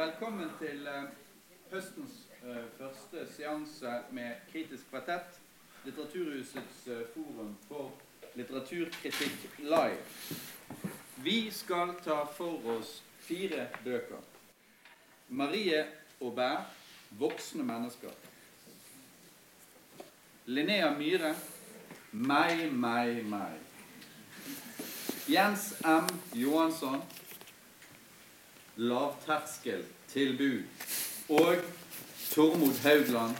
velkommen til eh, høstens eh, første seanse med Kritisk kvartett, Litteraturhusets eh, forum for litteraturkritikk live. Vi skal ta for oss fire bøker. Marie Aubert, 'Voksne mennesker'. Linnea Myhre, 'Meg, meg, meg'. Jens M. Johansson, lavterskeltilbud. Og Tormod Haugland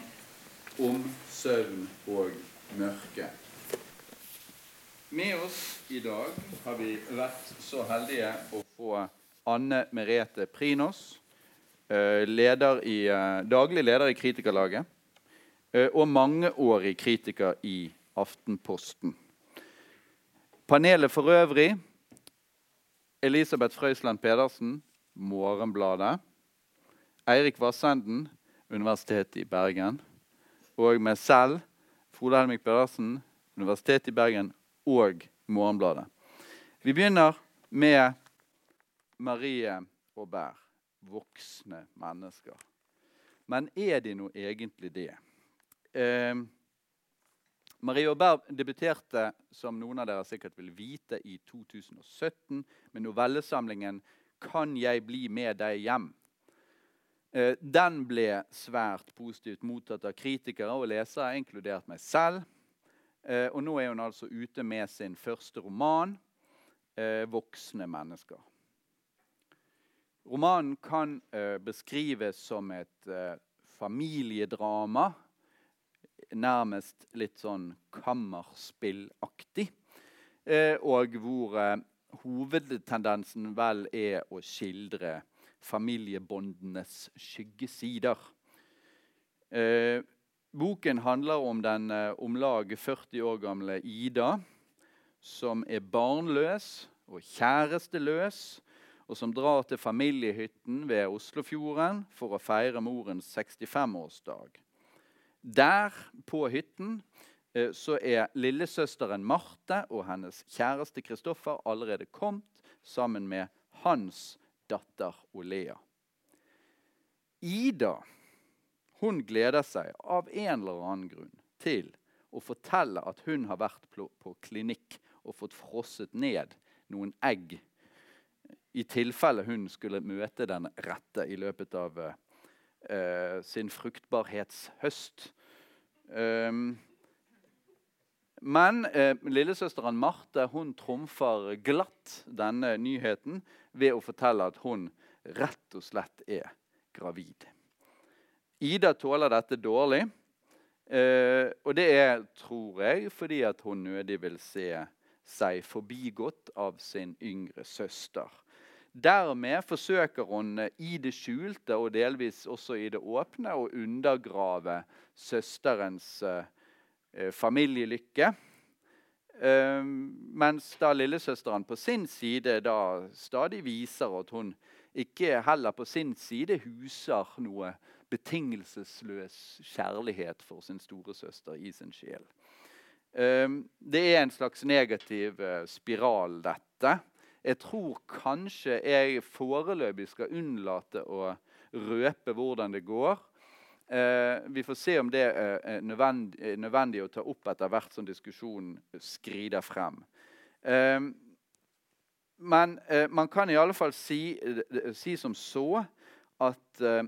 om søvn og mørke. Med oss i dag har vi vært så heldige å få Anne Merete Prinos, eh, leder i, eh, daglig leder i Kritikerlaget, eh, og mangeårig kritiker i Aftenposten. Panelet for øvrig Elisabeth Frøysland Pedersen, Morgenbladet. Eirik Vassenden, Universitetet i Bergen. Og meg selv, Frode Helmik Pedersen, Universitetet i Bergen og Morgenbladet. Vi begynner med Marie Aubert. Voksne mennesker. Men er de nå egentlig det? Eh, Marie Aubert debuterte, som noen av dere sikkert vil vite, i 2017 med novellesamlingen 'Kan jeg bli med deg hjem'. Eh, den ble svært positivt mottatt av kritikere og lesere, inkludert meg selv. Eh, og nå er hun altså ute med sin første roman, eh, 'Voksne mennesker'. Romanen kan beskrives som et familiedrama nærmest litt sånn kammerspillaktig. Og hvor hovedtendensen vel er å skildre familiebåndenes skyggesider. Eh, boken handler om den eh, om lag 40 år gamle Ida, som er barnløs og kjæresteløs, og som drar til familiehytten ved Oslofjorden for å feire morens 65-årsdag. Der på hytten så er lillesøsteren Marte og hennes kjæreste Kristoffer allerede kommet sammen med hans datter Olea. Ida hun gleder seg av en eller annen grunn til å fortelle at hun har vært på klinikk og fått frosset ned noen egg i tilfelle hun skulle møte den rette i løpet av uh, eh, sin fruktbarhetshøst. Um, men eh, lillesøsteren Marte hun trumfer glatt denne nyheten ved å fortelle at hun rett og slett er gravid. Ida tåler dette dårlig. Eh, og det er, tror jeg, fordi at hun nødig vil se seg forbigått av sin yngre søster. Dermed forsøker hun eh, i det skjulte og delvis også i det åpne å undergrave søsterens uh, familielykke. Uh, mens da lillesøsteren på sin side da stadig viser at hun ikke heller på sin side huser noe betingelsesløs kjærlighet for sin storesøster i sin sjel. Uh, det er en slags negativ spiral, dette. Jeg tror kanskje jeg foreløpig skal unnlate å røpe hvordan det går. Eh, vi får se om det er nødvendig, nødvendig, å ta opp etter hvert som diskusjonen skrider frem. Eh, men eh, man kan i alle fall si, si som så at, eh,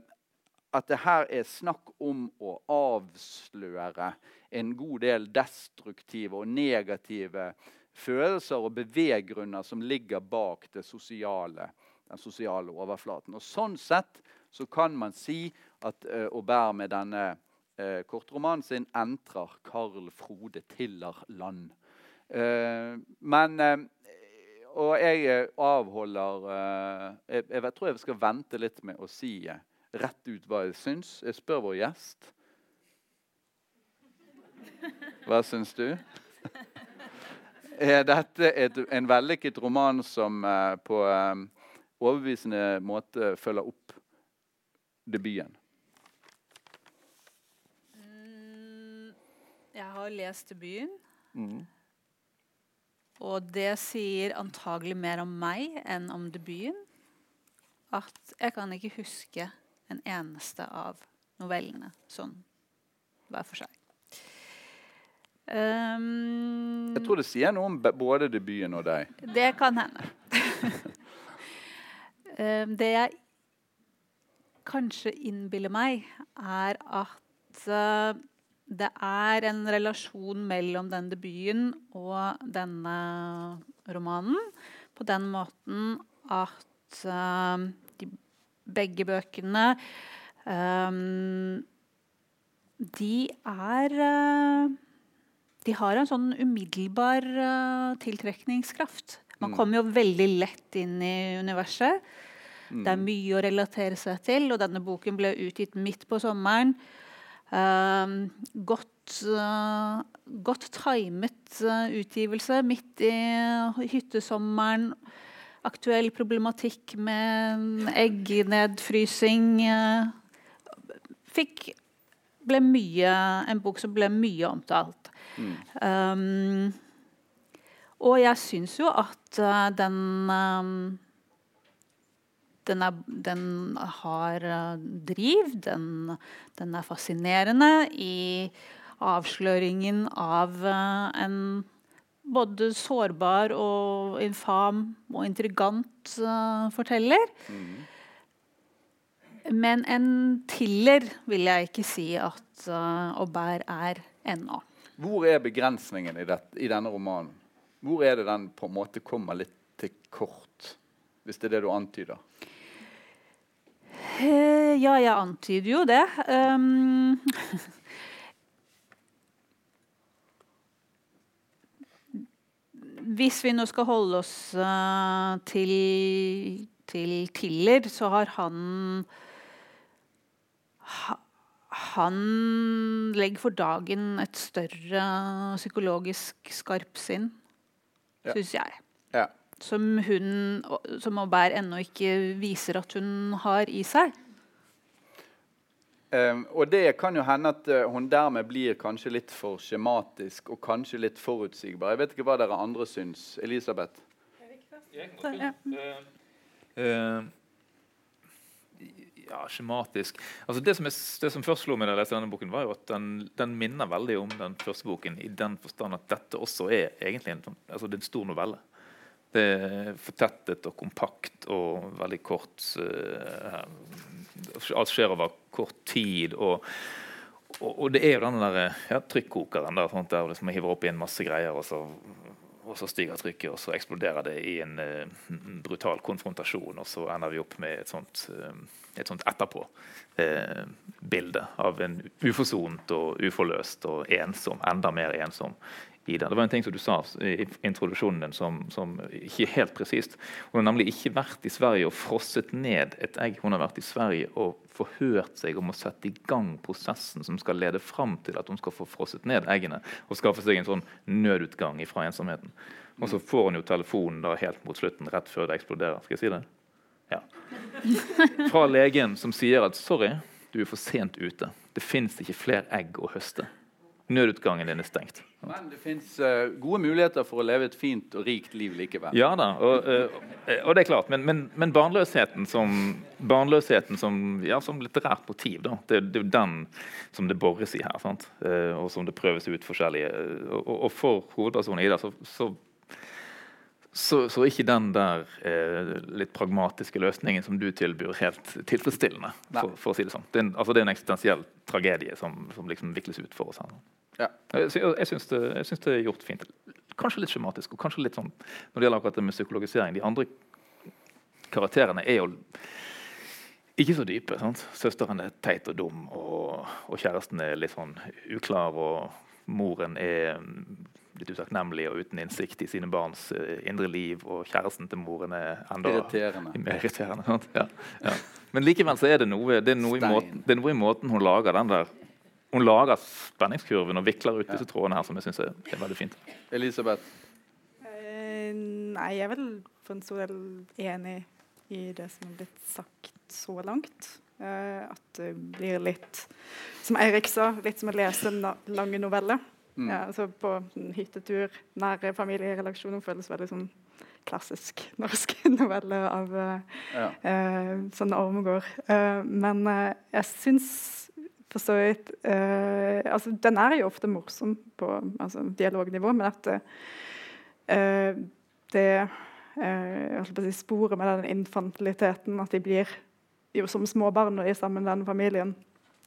at det her er snakk om å avsløre en god del destruktive og negative følelser og beveggrunner som ligger bak sosiale, den sosiale overflaten. Og Sånn sett så kan man si at uh, Aubert med denne uh, kortromanen sin entrer Karl Frode Tiller land. Uh, men Og jeg avholder jeg, jeg, tror jeg skal vente litt med å si rett ut hva jeg syns. Jeg spør vår gjest. Hva syns du? er dette et, en vellykket roman som på um, overbevisende måte følger opp debuten? Mm, jeg har lest debuten. Mm. Og det sier antagelig mer om meg enn om debuten. at jeg kan ikke huske en eneste av novellene sånn hver for seg. Um, Jeg tror det sier noe om både debuten og deg. det kan hende. um, det jeg kanskje innbiller meg, er at uh, det er en relasjon mellom den debuten og denne romanen. På den måten at uh, de, begge bøkene um, De er uh, De har en sånn umiddelbar tiltrekningskraft. Man Mm. kommer jo veldig lett inn i universet. Mm. Det er mye å relatere seg til, og denne boken ble utgitt midt på sommeren. Um, godt, uh, godt timet uh, utgivelse midt i hyttesommeren. Aktuell problematikk med eggnedfrysing. Uh, fikk ble mye, en bok som ble mye omtalt. Mm. Um, og jeg syns jo at uh, den um, den, er, den har uh, driv. Den, den er fascinerende i avsløringen av uh, en både sårbar og infam og intrigant uh, forteller. Mm. Men en thriller vil jeg ikke si at uh, Aubert er ennå. Hvor er begrensningen i, det, i denne romanen? Hvor er det den på en måte kommer litt til kort? Hvis det er det du antyder. Eh, ja, jeg antyder jo det. Um, hvis vi nå skal holde oss eh, til, til Tiller, så har han ha, Han legger for dagen et større psykologisk skarpsinn, Ja. syns jeg. Ja. Som hun, som Aubert ennå ikke viser at hun har i seg. Um, og det kan jo hende at uh, hun dermed blir kanskje litt for skjematisk og kanskje litt forutsigbar. Jeg vet ikke hva dere andre syns. Elisabeth? Ja. Eh, ja, skjematisk. Altså det, som jeg, det som først slo meg da jeg leste denne boken, var jo at den, den minner veldig om den første boken i den forstand at dette også er egentlig en, sånn- altså det er en stor novelle. Det er fortettet og kompakt og veldig kort. uh, alt skjer over kort tid. og og, og det er jo den der ja, trykkokeren der, sant, der liksom man hiver opp i en masse greier, og så, og så stiger trykket, og så eksploderer det i en uh, brutal konfrontasjon, og så ender vi opp med et sånt, uh, et sånt etterpå-bilde av en uforsont og uforløst og ensom, enda mer ensom. I det. var en ting som du sa i introduksjonen din som, som ikke helt presist. Hun har nemlig ikke vært i Sverige og frosset ned et egg. Hun har vært i Sverige og forhørt seg om å sette i gang prosessen som skal lede fram til at hun skal få frosset ned eggene og skaffe seg en sånn nødutgang fra ensomheten. Og så får hun jo telefonen da helt mot slutten, rett før det eksploderer. Skal jeg si det? Ja. Fra legen som sier at 'sorry, du er for sent ute'. Det fins ikke flere egg å høste. Nødutgangen din er stengt. Men det fins gode muligheter for å leve et fint og rikt liv likevel. Ja da, og, uh, og det er klart. Men, men, men barnløsheten som, barnløsheten som, ja, som litterært motiv, da, det, det er jo den som det bores i her. Sant? Uh, og som det prøves ut forskjellige Og, og- for hovedpersonen Ida så, så så, så er ikke den der eh, litt pragmatiske løsningen som du tilbyr, helt tilfredsstillende. For, for å si Det sånn. Det er en, altså det er en eksistensiell tragedie som, som liksom vikles ut for oss her. nå. Ja. Jeg, sy- jeg, syns det, det er gjort fint. Kanskje litt skjematisk, og kanskje litt sånn når det gjelder akkurat det med psykologisering. De andre karakterene er jo ikke så dype. sant? Søsteren er teit og dum, og, og kjæresten er litt sånn uklar, og moren er mm, litt utakknemlig og uten innsikt i sine barns eh, indre liv, og kjæresten til moren er enda Irriterende. mer irriterende. Sant? Ja, ja. Men likevel så er det noe, det er noe, i måten, det er noe i måten hun lager den der hun lager spenningskurven og vikler ut Ja. disse trådene her som jeg syns er, er veldig fint. Elisabeth? Eh, nei, jeg er vel for en stor del enig i det som er blitt sagt så langt. Eh, at det blir litt, som Eirik sa, litt som å lese en na- lange novelle. Mm. Ja, altså på en hyttetur, nære familierelasjoner føles veldig sånn klassisk norsk novelle av uh, Ja. uh, sånn Ormegård. Uh, men uh, jeg syns for så vidt uh, altså, Den er jo ofte morsom på altså, dialognivå, men at uh, det uh, si, sporet med den infantiliteten, at de blir jo som små barn når de er sammen med den familien,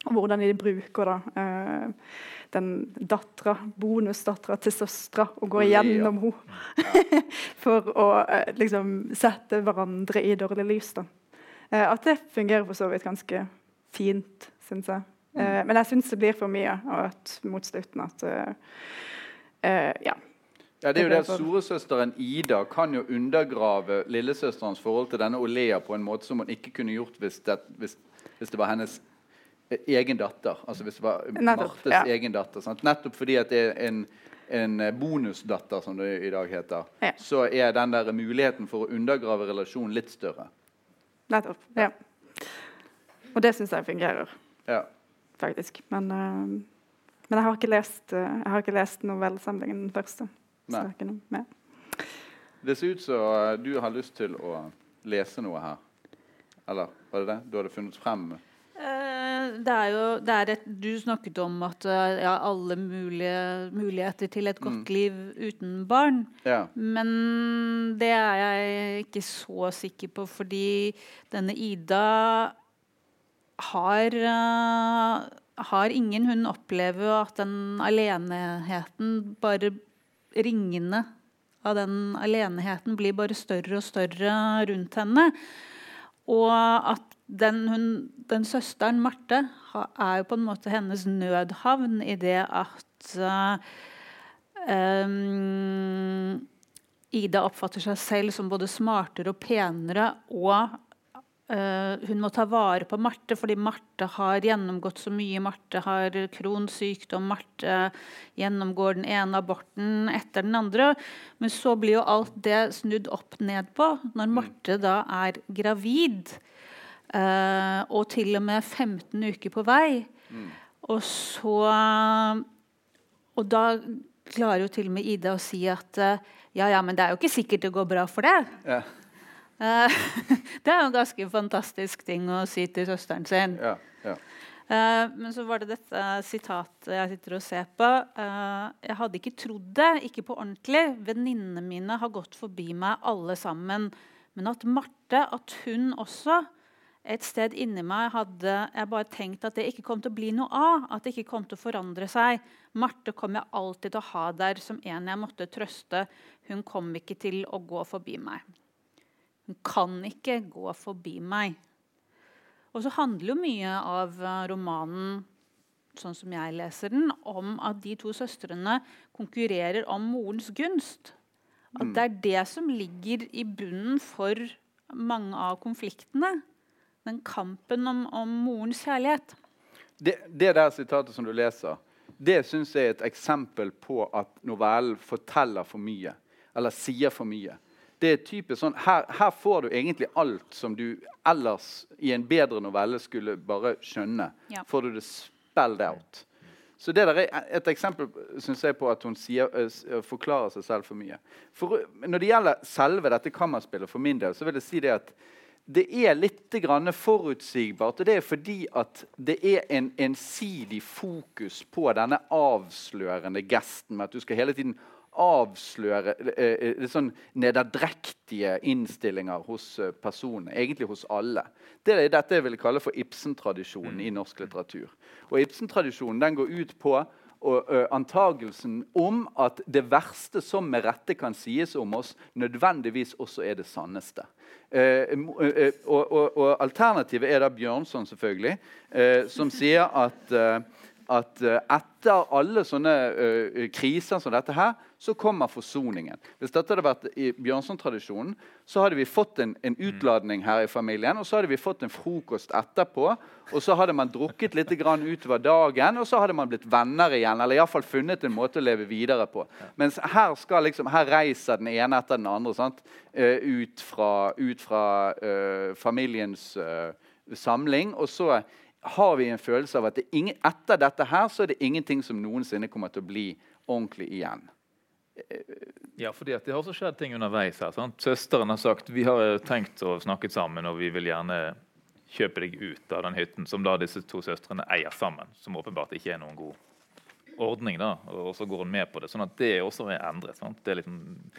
og hvordan de bruker da uh, den dattera, bonusdattera til søstera, og går igjennom ja. henne for å uh, liksom sette hverandre i dårlig lys. da. At det fungerer for så vidt ganske fint, syns jeg. Eh, men jeg syns det blir for mye, at mot slutten at eh, eh, Ja. Ja, det er jo Det at Storesøsteren Ida kan jo undergrave lillesøsterens forhold til denne Olea på en måte som hun ikke kunne gjort hvis det, hvis, hvis det var hennes egen datter. Altså hvis det var Nettopp, Martes ja. egen datter. Sant? Nettopp fordi at det er en, en bonusdatter, som det i dag heter, Ja. så er den der muligheten for å undergrave relasjonen litt større. Nettopp. Ja. Og det syns jeg fungerer, Ja. Faktisk. Men, uh, men jeg har ikke lest, uh, jeg har ikke lest novellesamlingen den første. Nei. det er ikke noe med. Det ser ut som eh, du har lyst til å lese noe her. Eller var det det? Du hadde funnet frem Eh, Det er jo det er et, Du snakket om at ja, alle mulige muligheter til et godt liv uten barn. Ja. Men det er jeg ikke så sikker på, fordi denne Ida har eh, har ingen hun opplever at den aleneheten bare ringende av den aleneheten blir bare større og større rundt henne. Og at den, hun, den søsteren Marte er jo på en måte hennes nødhavn i det at em, Ida oppfatter seg selv som både smartere og penere, og hun må ta vare på Marte, fordi Marte har gjennomgått så mye. Marte har Crohns sykdom, Marte gjennomgår den ene aborten etter den andre. Men så blir jo alt det snudd opp ned på når Marte da er gravid. eh, og til og med 15 uker på vei. Og så Og da klarer jo til og med Ida å si at eh, ja, ja, men det er jo ikke sikkert det går bra for det. Ja. Eh, det er jo en ganske fantastisk ting å si til søsteren sin. ja, ja. Eh, men så var det dette sitatet jeg sitter og ser på. Eh, jeg hadde ikke trodd det, ikke på ordentlig. Venninnene mine har gått forbi meg alle sammen. Men at Marte, at hun også et sted inni meg hadde jeg bare tenkt at det ikke kom til å bli noe av. At det ikke kom til å forandre seg. Marte kom jeg alltid til å ha der som en jeg måtte trøste. Hun kom ikke til å gå forbi meg. Hun kan ikke gå forbi meg. Og så handler jo mye av eh, romanen sånn som jeg leser den, om at de to søstrene konkurrerer om morens gunst. At det er det som ligger i bunnen for mange av konfliktene. Den kampen om, om morens kjærlighet. Det, det der sitatet som du leser, det syns jeg er et eksempel på at novellen forteller for mye. Eller sier for mye. Det er typisk sånn, her, her får du egentlig alt som du ellers i en bedre novelle skulle bare skjønne. Ja. Får du det spelled out. Så det der er et eksempel synes jeg, på at hun sier, forklarer seg selv for mye. For, når det gjelder selve dette kammerspillet, for min del, så vil jeg si det at det er litt grann forutsigbart. og Det er fordi at det er en ensidig fokus på denne avslørende gesten. med at du skal hele tiden avsløre eh, eh, litt sånn nederdrektige innstillinger hos eh, personene. Egentlig hos alle. Det er dette jeg vil kalle for Ibsen-tradisjonen i norsk litteratur. Og Ibsen-tradisjonen den går ut på og ø, antagelsen om at det verste som med rette kan sies om oss, nødvendigvis også er det sanneste. Eh, eh, og, og, og Alternativet er da Bjørnson, selvfølgelig, eh, som sier at, eh, at eh, etter alle sånne eh, kriser som dette her, så kommer forsoningen. Hvis dette hadde vært i Bjørnson-tradisjonen, så hadde vi fått en, en utladning her i familien, og så hadde vi fått en frokost etterpå, og så hadde man drukket litt grann utover dagen, og så hadde man blitt venner igjen, eller iallfall funnet en måte å leve videre på. Mens her, skal liksom, her reiser den ene etter den andre sant? Ut fra, ut fra uh, familiens uh, samling, og så har vi en følelse av at det ingen, etter dette her så er det ingenting som noensinne kommer til å bli ordentlig igjen. Ja, fordi Det har også skjedd ting underveis. her, sant? Søsteren har sagt vi har tenkt å snakke sammen og vi vil gjerne kjøpe deg ut av den hytten som da disse to søstrene eier sammen. Som åpenbart ikke er noen god ordning. da, Og så går hun med på det. sånn at det også er endret. sant? Det er, liksom,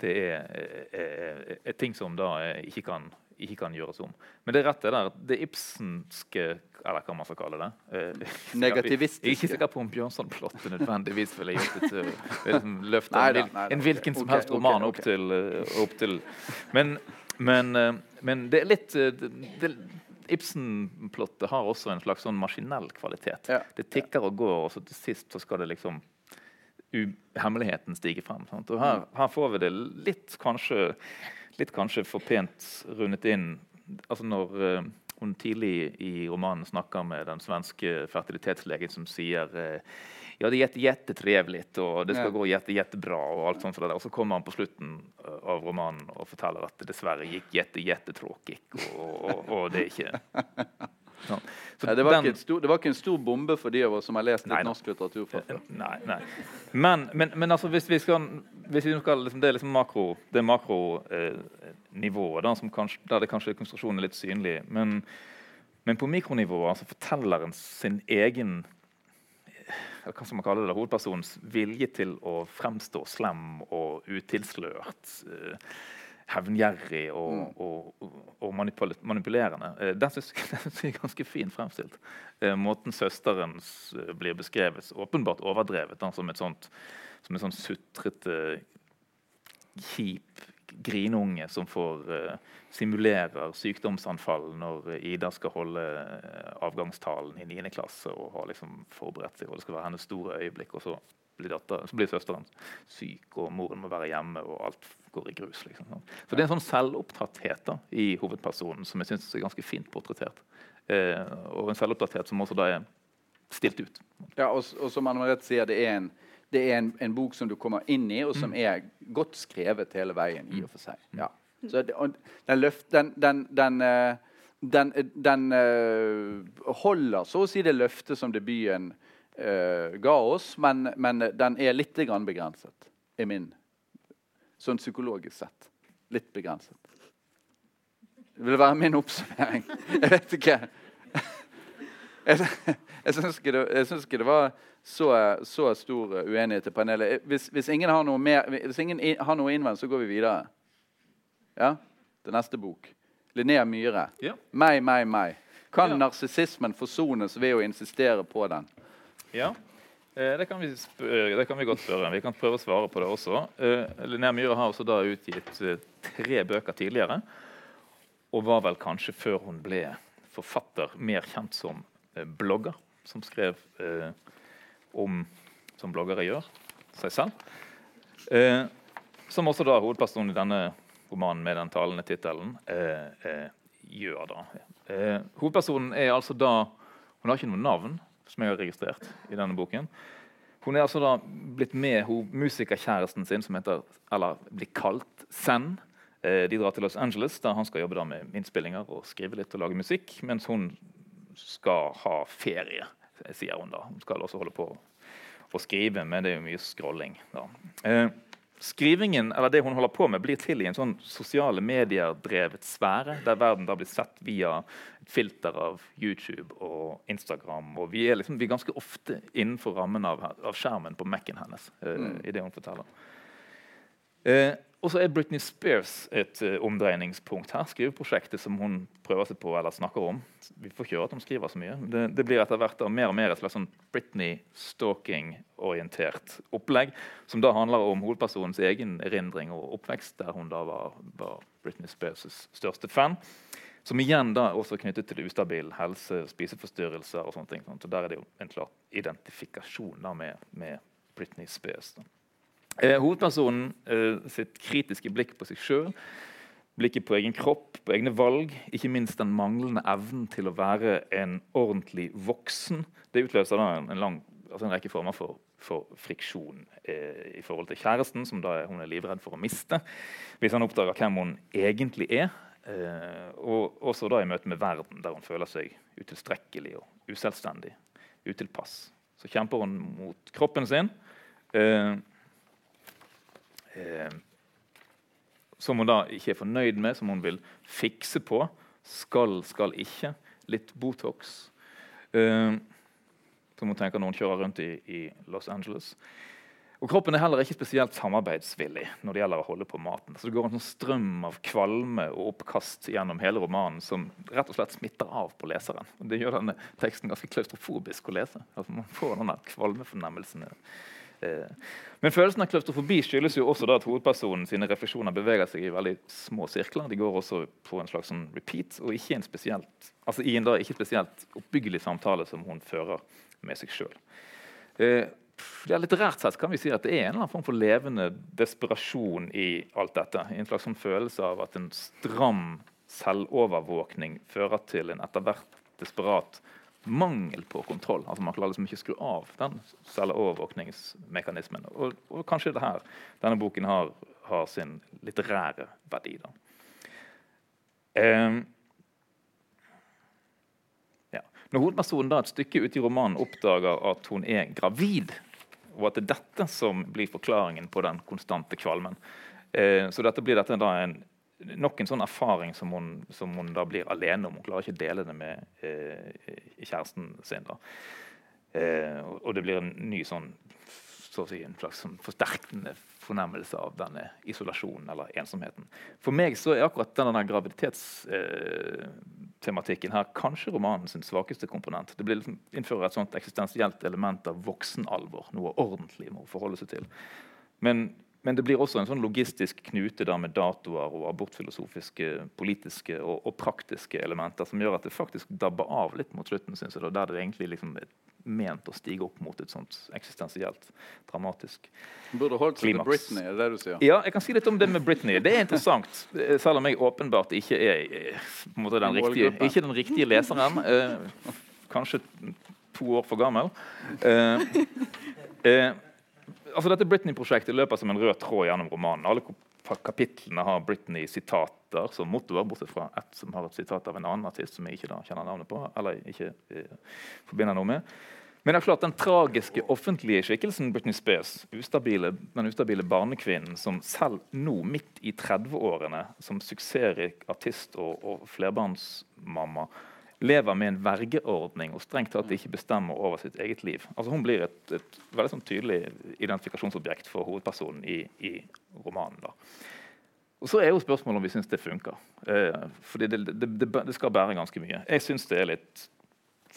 det er, er, er ting som da ikke kan, ikke kan gjøres om. Men det er der, det Ibsenske eller hva man skal kalle det. Eh, Negativistiske. Jeg er ikke sikker på om Bjørnson-plottet nødvendigvis ville gjort det liksom, løfte en, da, en hvilken okay, som helst roman roman okay. opp til, eh, opp til men, men, eh, men det er litt eh, det, Ibsen-plottet har også en slags sånn maskinell kvalitet. Ja. Det tikker og går, og så til sist så skal det liksom hemmeligheten stige frem. Sant? Og her, her får vi det litt kanskje, litt kanskje for pent rundet inn. Altså når uh, hun tidlig i romanen snakker med den svenske fertilitetslegen som sier uh, ja, det er jätte, og det skal Ja. gå jätte, jättebra. Og alt sånt For det. Og så kommer han på slutten eh, av romanen og forteller at det dessverre gikk jätte, jättetråkig. Og, og, og det er ikke Ja, det, var den- stor, det var ikke en stor bombe for de av oss som har lest litt Nei norsk litteratur før. Nei, nei. Men, men, men altså, hvis vi skal, hvis vi skal liksom, Det er liksom makro, det makronivået eh, der det kanskje konsentrasjonen er litt synlig. Men, men på mikronivået, altså fortelleren sin egen eller hva skal man kalle det, hovedpersonens vilje til å fremstå slem og utilslørt, eh, hevngjerrig og, og, og, og manipul manipulerende, eh, den syns jeg er ganske fint fremstilt. Eh, måten søsteren eh, blir beskrevet, åpenbart overdrevet, da, som et sånt som en sånn sutrete, kjip grinunge som får simulerer sykdomsanfall når Ida skal holde avgangstalen i 9. klasse og har liksom forberedt seg, og det skal være hennes store øyeblikk. og så blir, datter, så blir søsteren syk, og moren må være hjemme, og alt går i grus. Liksom. Så det er en sånn selvopptatthet da, i hovedpersonen som jeg synes er ganske fint portrettert. Eh, og en selvopptatthet som også da er stilt ut. Ja, og, og som Anne sier, det er, en, det er en, en bok som du kommer inn i, og som er godt skrevet hele veien. i og for seg. Ja. Så det, den, løft, den, den, den, uh, den, den uh, holder så å si det løftet som debuten uh, ga oss, men, men den er litt grann begrenset, er min Sånn psykologisk sett. Litt begrenset. Det vil være min oppsummering. Jeg vet ikke. Jeg, jeg syns ikke, ikke det var så, så stor uenighet i panelet. Hvis, hvis ingen har noe mer, innvendt, så går vi videre. Ja? Til neste bok. Linnea Myhre. Ja. Meg, meg, meg. Kan Ja. narsissismen forsones ved å insistere på den? Ja, det kan, spørre, det kan vi godt spørre. Vi kan prøve å svare på det også. Eh, Linnea Myhre har også da utgitt eh, tre bøker tidligere. Og var vel kanskje før hun ble forfatter mer kjent som eh, blogger. Som skrev eh, om, som bloggere gjør, seg selv. Eh, som også da hovedpersonen i denne romanen med den talende tittelen eh, eh, gjør. da. Eh, hovedpersonen er altså da Hun har ikke noe navn, som jeg har registrert i denne boken. Hun er altså da blitt med hun, musikerkjæresten sin, som heter, eller blir kalt Zen. Eh, de drar til Los Angeles, der han skal jobbe med innspillinger og skrive litt og lage musikk, mens hun skal ha ferie, sier hun da. Hun skal også holde på å skrive, men det er jo mye scrolling. da. Eh, skrivingen, eller det hun holder på med, blir til i en sånn sosiale medier-drevet sfære, der verden da blir sett via et filter av YouTube og Instagram. Og vi er, liksom, vi er ganske ofte innenfor rammen av, av skjermen på Mac-en hennes. eh, i det hun forteller. Eh, og så er Britney Spears et uh, omdreiningspunkt her. Skriveprosjektet som hun prøver seg på eller snakker om. Vi får ikke høre at hun skriver så mye. Det, det blir etter hvert mer og mer et slags sånn Britney-stalking-orientert opplegg. Som da handler om hovedpersonens egen erindring og oppvekst, der hun da var, var Britney Spears' største fan. Som igjen da også er knyttet til ustabil helse, spiseforstyrrelser og sånne ting. Så der er det jo en klar identifikasjon da med, med Britney Spears. Da. Eh, hovedpersonen eh, sitt kritiske blikk på seg sjøl, blikket på egen kropp, på egne valg, ikke minst den manglende evnen til å være en ordentlig voksen, det utløser da en, lang, altså en rekke former for, for friksjon eh, i forhold til kjæresten, som da hun er livredd for å miste, hvis han oppdager hvem hun egentlig er. Eh, og også da i møte med verden, der hun føler seg utilstrekkelig og uselvstendig, utilpass. Så kjemper hun mot kroppen sin. Eh, eh, som hun da ikke er fornøyd med, som hun vil fikse på. Skal, skal ikke. Litt Botox. Eh, som hun tenker når hun kjører rundt i, i Los Angeles. Og Kroppen er heller ikke spesielt samarbeidsvillig når det gjelder å holde på maten. Så Det går en sånn strøm av kvalme og oppkast gjennom hele romanen som rett og slett smitter av på leseren. Og det gjør denne teksten ganske klaustrofobisk å lese. Altså Man får denne kvalmefornemmelsen. Eh. Men følelsen av klaustrofobi skyldes jo også da at hovedpersonen sine refleksjoner beveger seg i veldig små sirkler. De går også på en slags sånn repeat, og en spesielt, altså i en da ikke spesielt oppbyggelig samtale som hun fører med seg sjøl Eh, Litterært sett kan vi si at det er en eller annen form for levende desperasjon i alt dette. En slags sånn følelse av at en stram selvovervåkning fører til en etter hvert desperat mangel på kontroll. Altså Man klarer liksom ikke skru av den selvovervåkningsmekanismen. Og, og, kanskje det her denne boken har, har sin litterære verdi. da. Um, ja. Når hovedpersonen da et stykke ute i romanen oppdager at hun er gravid, og at det er dette som blir forklaringen på den konstante kvalmen. uh, så dette blir dette da en, nok en sånn erfaring som hun, som hun, da blir alene om. Hun klarer ikke å dele det med eh, kjæresten sin. da. Eh, og det blir en ny sånn så si, en slags sånn forsterkende fornemmelse av denne isolasjonen eller ensomheten. For meg så er akkurat denne graviditetstematikken her kanskje romanen sin svakeste komponent. Det blir liksom innfører et sånt eksistensielt element av voksenalvor. Noe ordentlig må forholde seg til. Men, men, det blir også en sånn logistisk knute der med datoer og abortfilosofiske, politiske og, og, praktiske elementer som gjør at det faktisk dabber av litt mot slutten. Synes jeg, der det egentlig liksom er ment å stige opp mot et sånt eksistensielt dramatisk klimaks. Burde holdt seg til Britney, er det det du sier? Ja, jeg kan si litt om det med Britney. Det er interessant, selv om jeg åpenbart ikke er måte, den riktige, ikke den riktige leseren. Eh, kanskje to år for gammel. Eh, eh, altså Dette Britney-prosjektet løper som en rød tråd gjennom romanen. Alle kapitlene har Britney-sitater som motor, bortsett fra ett som har et sitat av en annen artist som jeg ikke da kjenner navnet på. eller ikke eh, forbinder noe med. Men det er klart den tragiske offentlige skikkelsen Britney Spears, ustabile, den ustabile barnekvinnen som selv nå, midt i 30-årene, som suksessrik artist og, og flerbarnsmamma, lever med en vergeordning og strengt tatt ikke bestemmer over sitt eget liv. Altså Hun blir et, et veldig sånn tydelig identifikasjonsobjekt for hovedpersonen i, i romanen. da. Og Så er jo spørsmålet om vi syns det funker. Eh, fordi det, det, det, det, skal bære ganske mye. Jeg syns det er litt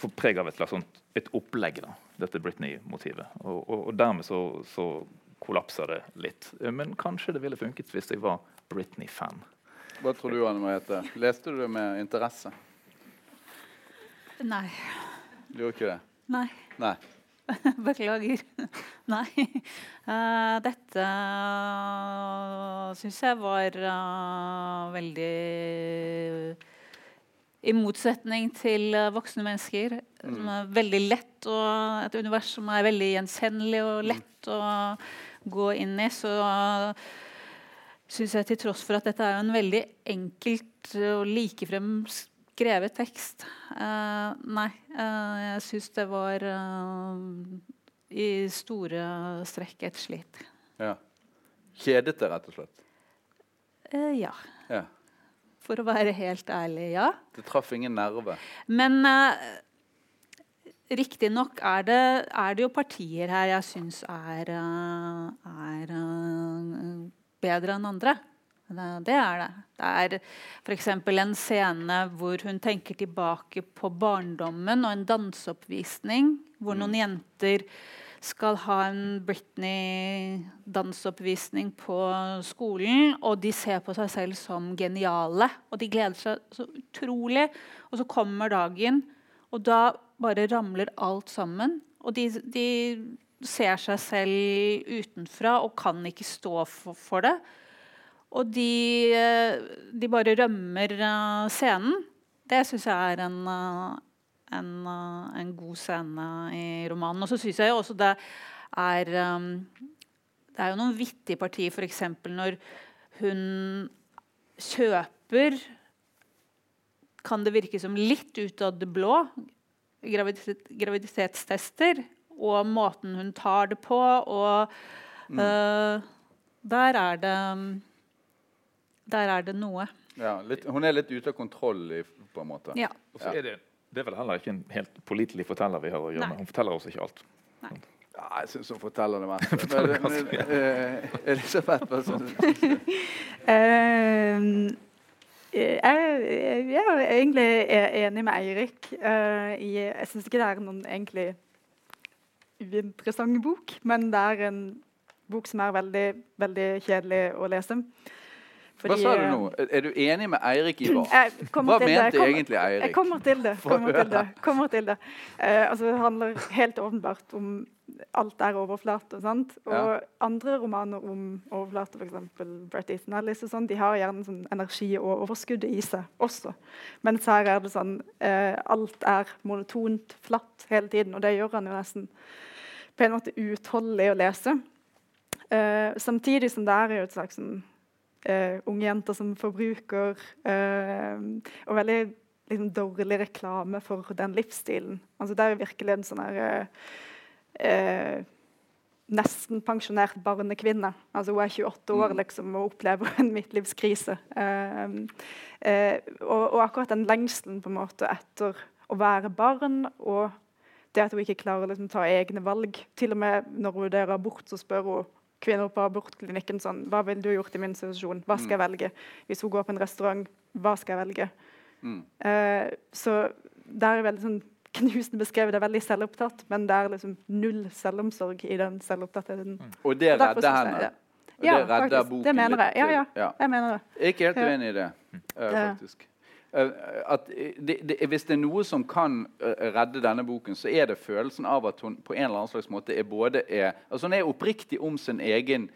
for preg av et sånt, et opplegg, da, dette Britney-motivet. Og, og, og, dermed så, så, kollapser det litt. Men kanskje det ville funket hvis jeg var Britney-fan. Hva tror du, Anne Mariette? Leste du det med interesse? Nei. Du gjorde ikke det? Nei. Nei. Beklager. Nei. Uh, dette uh, syns jeg var uh, veldig i motsetning til voksne mennesker. Mm. Som er veldig lett og Et univers som er veldig gjenkjennelig og mm. lett mm. å gå inn i. Så syns jeg til tross for at dette er en veldig enkelt og likefrem skrevet tekst uh, Nei. jeg syns det var i store strekk et slit. Ja. Kjedete, rett og slett? ja. ja. For å være helt ærlig, ja. Det traff ingen nerve. Men uh, riktignok er, det, er det jo partier her jeg syns er, uh, er uh, bedre enn andre. Det er det. Det er f.eks. en scene hvor hun tenker tilbake på barndommen og en danseoppvisning hvor noen mm. jenter skal ha en Britney-danseoppvisning på skolen. Og de ser på seg selv som geniale, og de gleder seg så utrolig. Og så kommer dagen, og da bare ramler alt sammen. Og de, de ser seg selv utenfra og kan ikke stå for, for det. Og de, de, bare rømmer uh, scenen. Det syns jeg er en, uh, en, en god scene i romanen. Og så syns jeg også det er Det er jo noen vittige partier, f.eks. når hun kjøper Kan det virke som litt ut av det blå graviditet, graviditetstester, og måten hun tar det på, og mm. uh, Der er det Der er det noe. Ja, litt, hun er litt ute av kontroll, i, på en måte. Ja. Og så er det, det er vel heller ikke en helt pålitelig forteller vi har å gjøre med. Hun forteller oss ikke alt. Ja, jeg syns hun forteller det meste. Men, men, uh, Elisabeth, hva syns du? Eh, jeg, er egentlig enig med Eirik. Uh, jeg syns ikke det er noen egentlig uinteressant bok, men det er en bok som er veldig, veldig kjedelig å lese. Hva sa du eh, nå? Er du enig med Eirik Ivar? hva? Jeg. Mente kommer- egentlig Jeg Eirik? kommer til det. Kommer til det. Kommer til det. Eh, altså, det handler helt åpenbart om alt er overflate. Sant? Og Ja. andre romaner om overflate, f.eks. Brett Easton Ellis, og sånn, de har gjerne sånn energi og overskudd i seg også. Mens her er det sånn eh, Alt er monotont, flatt hele tiden. Og det gjør han jo nesten på en måte uutholdelig å lese. Eh, samtidig som det er jo et slags sånn unge jenter som forbruker, eh, og veldig liksom, dårlig reklame for den livsstilen. Altså, det er virkelig en sånn her eh, eh, Nesten pensjonert barnekvinne. Altså, hun er 28 år Mm. liksom, og opplever en midtlivskrise. Eh, eh, og, og akkurat den lengselen på en måte etter å være barn og det at hun ikke klarer å liksom, ta egne valg. Til og med når hun vurderer abort, så spør hun kvinner på abortklinikken sånn Hva ville du gjort i min situasjon? Hva skal jeg velge? Hvis hun går på en restaurant, hva skal jeg velge? Mm. Uh, så det er veldig sånn knusende beskrevet. Det er veldig selvopptatt, men det er liksom null selvomsorg i den selvopptattheten. Og det redder henne. Ja, det redder faktisk. boken Det mener jeg. Ja, ja. ja. Jeg mener det. Jeg er ikke helt uenig i det, uh, faktisk. Eh, at det, det, hvis det er noe som kan eh, redde denne boken, så er det følelsen av at hun på en eller annen slags måte er både er, altså Hun er oppriktig om sin egen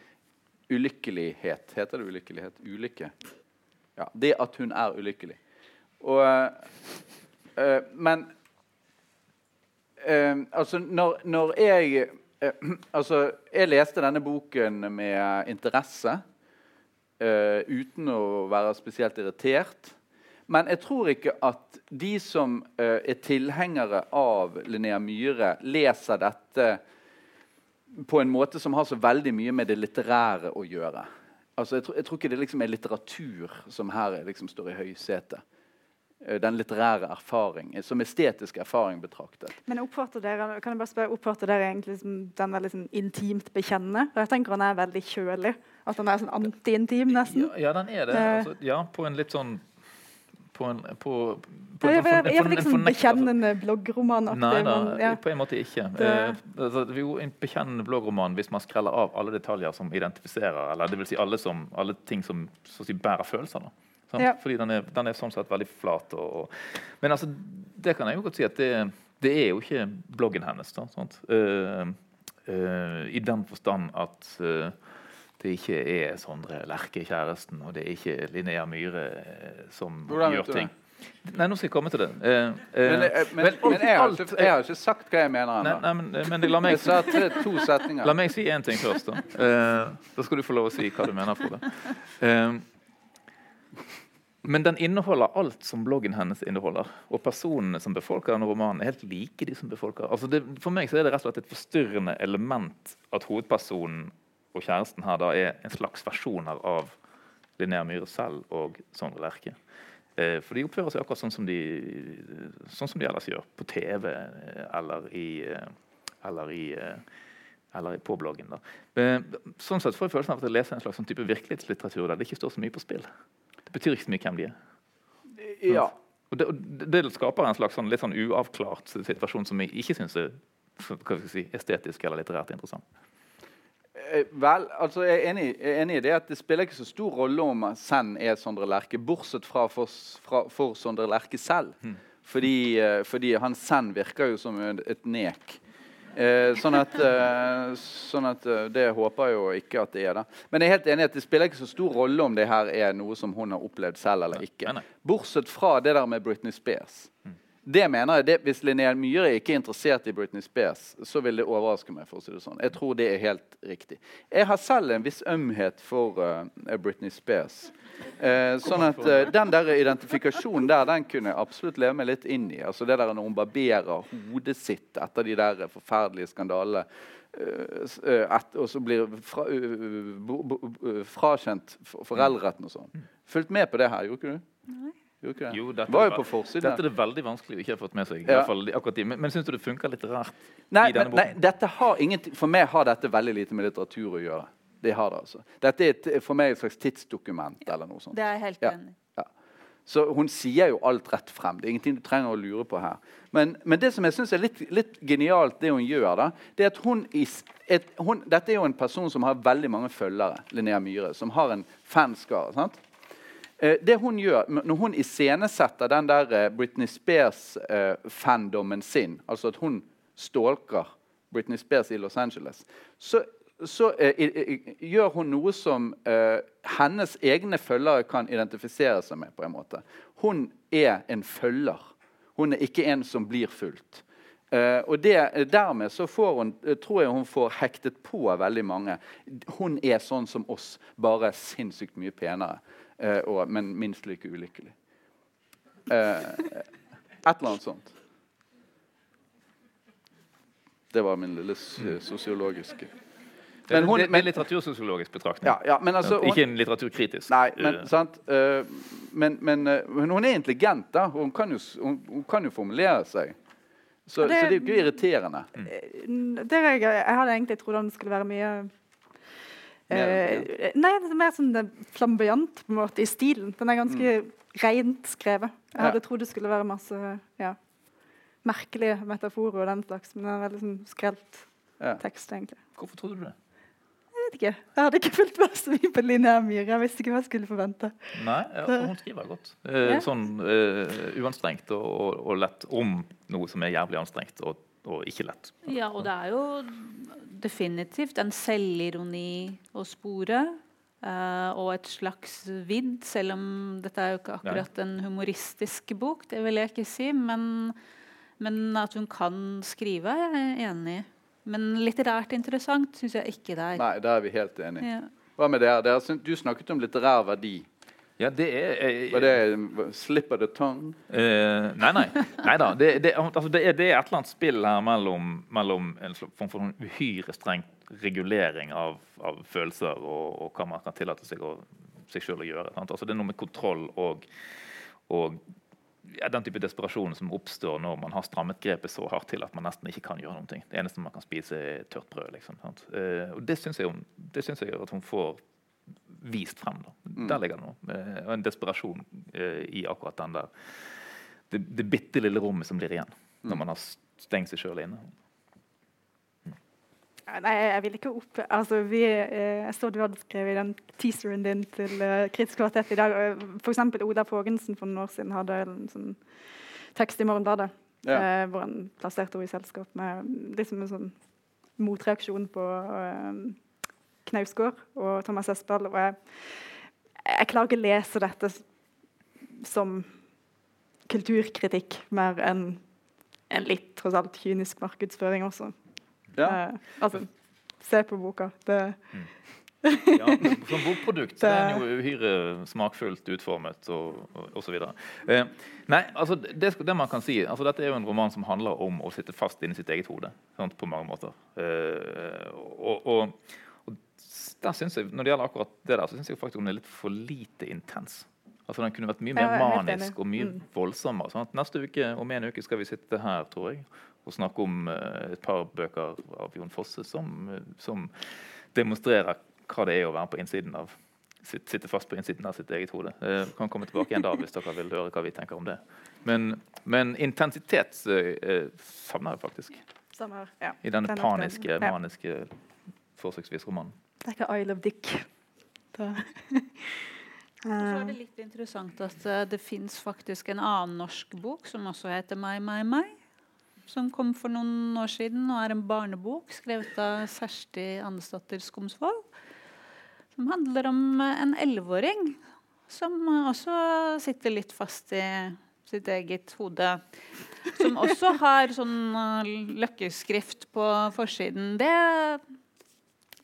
ulykkelighet. Heter det ulykkelighet? Ulykke. Ja, Det at hun er ulykkelig. Og, øh, men øh, altså, når, når jeg øh, Altså, jeg leste denne boken med interesse. uten å være spesielt irritert. Men jeg tror ikke at de som uh, er tilhengere av Linnea Myhre, leser dette på en måte som har så veldig mye med det litterære å gjøre. Altså, jeg, tror, jeg tror ikke det liksom er litteratur som her liksom står i høysetet. Eh, Den litterære erfaring, eh, som estetisk erfaring betraktet. Men oppfatter dere, kan jeg bare spørre, oppfatter dere egentlig som den er liksom intimt bekjennende? For jeg tenker han er veldig kjølig. At han er sånn anti-intim, nesten. Ja, ja, den er det. Altså, ja, på en litt sånn På en, på, på jeg, en jeg, jeg, forne- liksom bekjennende bloggroman. Nei da, ja. på en måte ikke. Det- Eh, altså, jo en bekjennende bloggroman hvis man skreller av alle detaljer som identifiserer, eller det vil si alle, som, alle ting som si, bærer følelser. Da. Sant? Ja. Fordi den er, den er sånn sett veldig flat. Og, og, men altså, det kan jeg jo godt si at det, det er jo ikke bloggen hennes. Da, sant? Eh, eh, I den forstand at eh, det ikke er Sondre Lerche, kjæresten, og det er ikke Linnea Myhre eh, som Hvordan gjør ting. Nei, nå skal jeg komme til det. Eh, eh, Men, eh, men, men men jeg, har ikke, jeg har ikke sagt hva jeg mener ennå. nei, men, men la, meg, la meg si én ting først. Da. Eh, da skal du få lov å si hva du mener. Frode. Eh, men den inneholder alt som bloggen hennes inneholder. Og personene som befolker denne romanen, er helt like de som befolker. Altså det, for meg så er det rett og slett et forstyrrende element at hovedpersonen og kjæresten her da er en slags versjoner av Linnea Myhre selv og Sondre Lerche. Eh, for de oppfører seg akkurat sånn som de, sånn som de ellers gjør på TV eh, eller i, eh, eller i eh, eller på bloggen. Da. Men, Sånn sett får jeg følelsen av at jeg leser en slags sånn type virkelighetslitteratur der det ikke står så mye på spill. Det betyr ikke så mye hvem de er. Ja. Og det, og det det skaper en slags sånn, litt sånn uavklart situasjon som jeg ikke syns er si, estetisk eller litterært interessant. Eh, Vel, altså jeg er enig, jeg er enig i det at det spiller ikke så stor rolle om Send er Sondre Lerche, bortsett fra for, fra, for Sondre Lerche selv. Fordi, eh, fordi han Send virker jo som et, nek. Eh, sånn at, eh, sånn at Det håper jeg jo ikke at det er. da Men jeg er helt enig i at det spiller ikke så stor rolle om det her er noe som hun har opplevd selv eller ikke. Bortsett fra det der med Britney Spears. Det mener jeg, det, Hvis Linnea Myhre ikke er interessert i Britney Spears, så vil det overraske meg. for å si det sånn. Jeg tror det er helt riktig. Jeg har selv en viss ømhet for uh, Britney Spears. Uh, sånn at uh, Den der identifikasjonen der den kunne jeg absolutt leve meg litt inn i. Altså det der Når hun barberer hodet sitt etter de der forferdelige skandalene. Et, og så blir fra, frakjent foreldreretten og sånn. Fulgt med på det her, gjorde ikke du? Nei. Jo, dette, var jo på forsiden. Dette er det veldig vanskelig å ikke ha fått med seg. Ja. Fall, men men syns du det funker litt rart? Nei, men, nei dette har ingenting, for meg har dette veldig lite med litteratur å gjøre. De har det altså. Dette er et, for meg et slags tidsdokument. eller noe sånt. Det er helt enig ja. Så hun sier jo alt rett frem. Det er ingenting du trenger å lure på her. Men, men det som jeg syns er litt, litt, genialt, det hun gjør, da, det er at hun, et, hun, Dette er jo en person som har veldig mange følgere, Linnea Myhre, som har en fanskare. sant? Eh, det hun gjør, Når hun iscenesetter den der eh, Britney Spears-fandommen eh, sin, altså at hun stalker Britney Spears i Los Angeles, så, så eh, gjør hun noe som eh, hennes egne følgere kan identifisere seg med. på en måte. Hun er en følger. Hun er ikke en som blir fulgt. Uh, og det, Dermed så får hun, tror jeg hun får hektet på veldig mange. Hun er sånn som oss, bare sinnssykt mye penere. Uh, og, men minst like ulykkelig. Eh, et eller annet sånt. Det var min lille sosiologiske men hun, det, det, er litteratursosiologisk betraktning. Ja, ja, altså, hun, ikke en litteraturkritisk. Nei, men, uh, men, men, men, hun er intelligent. da. Hun kan jo, hun, hun kan jo formulere seg. Så det, så det, er jo ikke irriterende. Mm. Det jeg, jeg hadde egentlig trodd han skulle være mye Uh, nei, det er mer sånn flamboyant på en måte i stilen. Den er ganske mm. rent skrevet. Jeg hadde ja. trodd det skulle være masse ja, merkelige metaforer og den slags, men det er en veldig sånn skrelt ja. tekst, egentlig. Hvorfor trodde du det? Jeg vet ikke. Jeg hadde ikke fulgt med så mye på Linnea Myhre. Jeg visste ikke hva jeg skulle forvente. Nei, ja, Hun skriver godt. Uh, sånn eh, uanstrengt og, og, og, lett om noe som er jævlig anstrengt og, og ikke lett. Ja, og det er jo definitivt en selvironi å spore. Uh, og et slags vidd, selv om dette er jo ikke akkurat en humoristisk bok. Det vil jeg ikke si, men, men at hun kan skrive, er jeg enig i. Men litterært interessant syns jeg ikke det er. Nei, der er vi helt enige. Ja. Hva med dere? Du snakket om litterær verdi. Ja, det er eh, Var det slip of the tongue? Eh, nei, nei. Neida. Det, det, altså, det, er, det, er, et eller annet spill her mellom, mellom en form for uhyre streng regulering av, av følelser og, og, hva man kan tillate seg, å, seg selv å gjøre. Altså, det er noe med kontroll og, og ja, den type desperasjon som oppstår når man har strammet grepet så hardt til at man nesten ikke kan gjøre noe. Det eneste man kan spise, er tørt brød. Liksom, eh, og det syns jeg, jeg, at hun får vist frem. Da. Mm. Der ligger det noe. Og en desperasjon eh, i akkurat den der det, det bitte lille rommet som blir igjen når mm. man har stengt seg sjøl inne. Mm. Nei, jeg vil ikke opp altså, vi, eh, Jeg så du hadde skrevet i den teaseren din til Kritisk kvartett i dag. F.eks. Oda Fågensen for noen år siden hadde en sånn tekst i Morgenbladet ja. hvor han plasserte henne i selskap med liksom en sånn motreaksjon på Knausgård og Thomas Espel. Og jeg, jeg klarer ikke å lese dette som kulturkritikk mer enn en litt tross alt kynisk markedsføring også. Ja. Eh, altså, se på boka. Det mm. ja, Som bokprodukt det, er den jo uhyre smakfullt utformet og osv. Eh, nei, altså det, det, man kan si, altså Dette er jo en roman som handler om å sitte fast inni sitt eget hode. Sant, på mange måter. Eh, og, og der synes jeg, Når det gjelder akkurat det der, så syns jeg faktisk den er litt for lite intens. Altså Den kunne vært mye mer manisk og mye mm. voldsommere. Sånn neste uke, Om en uke skal vi sitte her tror jeg, og snakke om uh, et par bøker av Jon Fosse som, uh, som, demonstrerer hva det er å være på innsiden av sitte fast på innsiden av sitt eget hode. Uh, kan komme tilbake igjen da hvis dere vil høre hva vi tenker om det. Men, men intensitet savner jeg faktisk. Samme, ja. I denne paniske, maniske, forsøksvis romanen. Det er ikke Isle of Dick. Da. Og så er det litt interessant at uh, det fins faktisk en annen norsk bok som også heter My, My, My. Som kom for noen år siden og er en barnebok skrevet av Kjersti Andesdatter Skomsvold. Som handler om uh, en elleveåring som uh, også sitter litt fast i sitt eget hode. Som også har sånn eh, løkkeskrift på forsiden. Det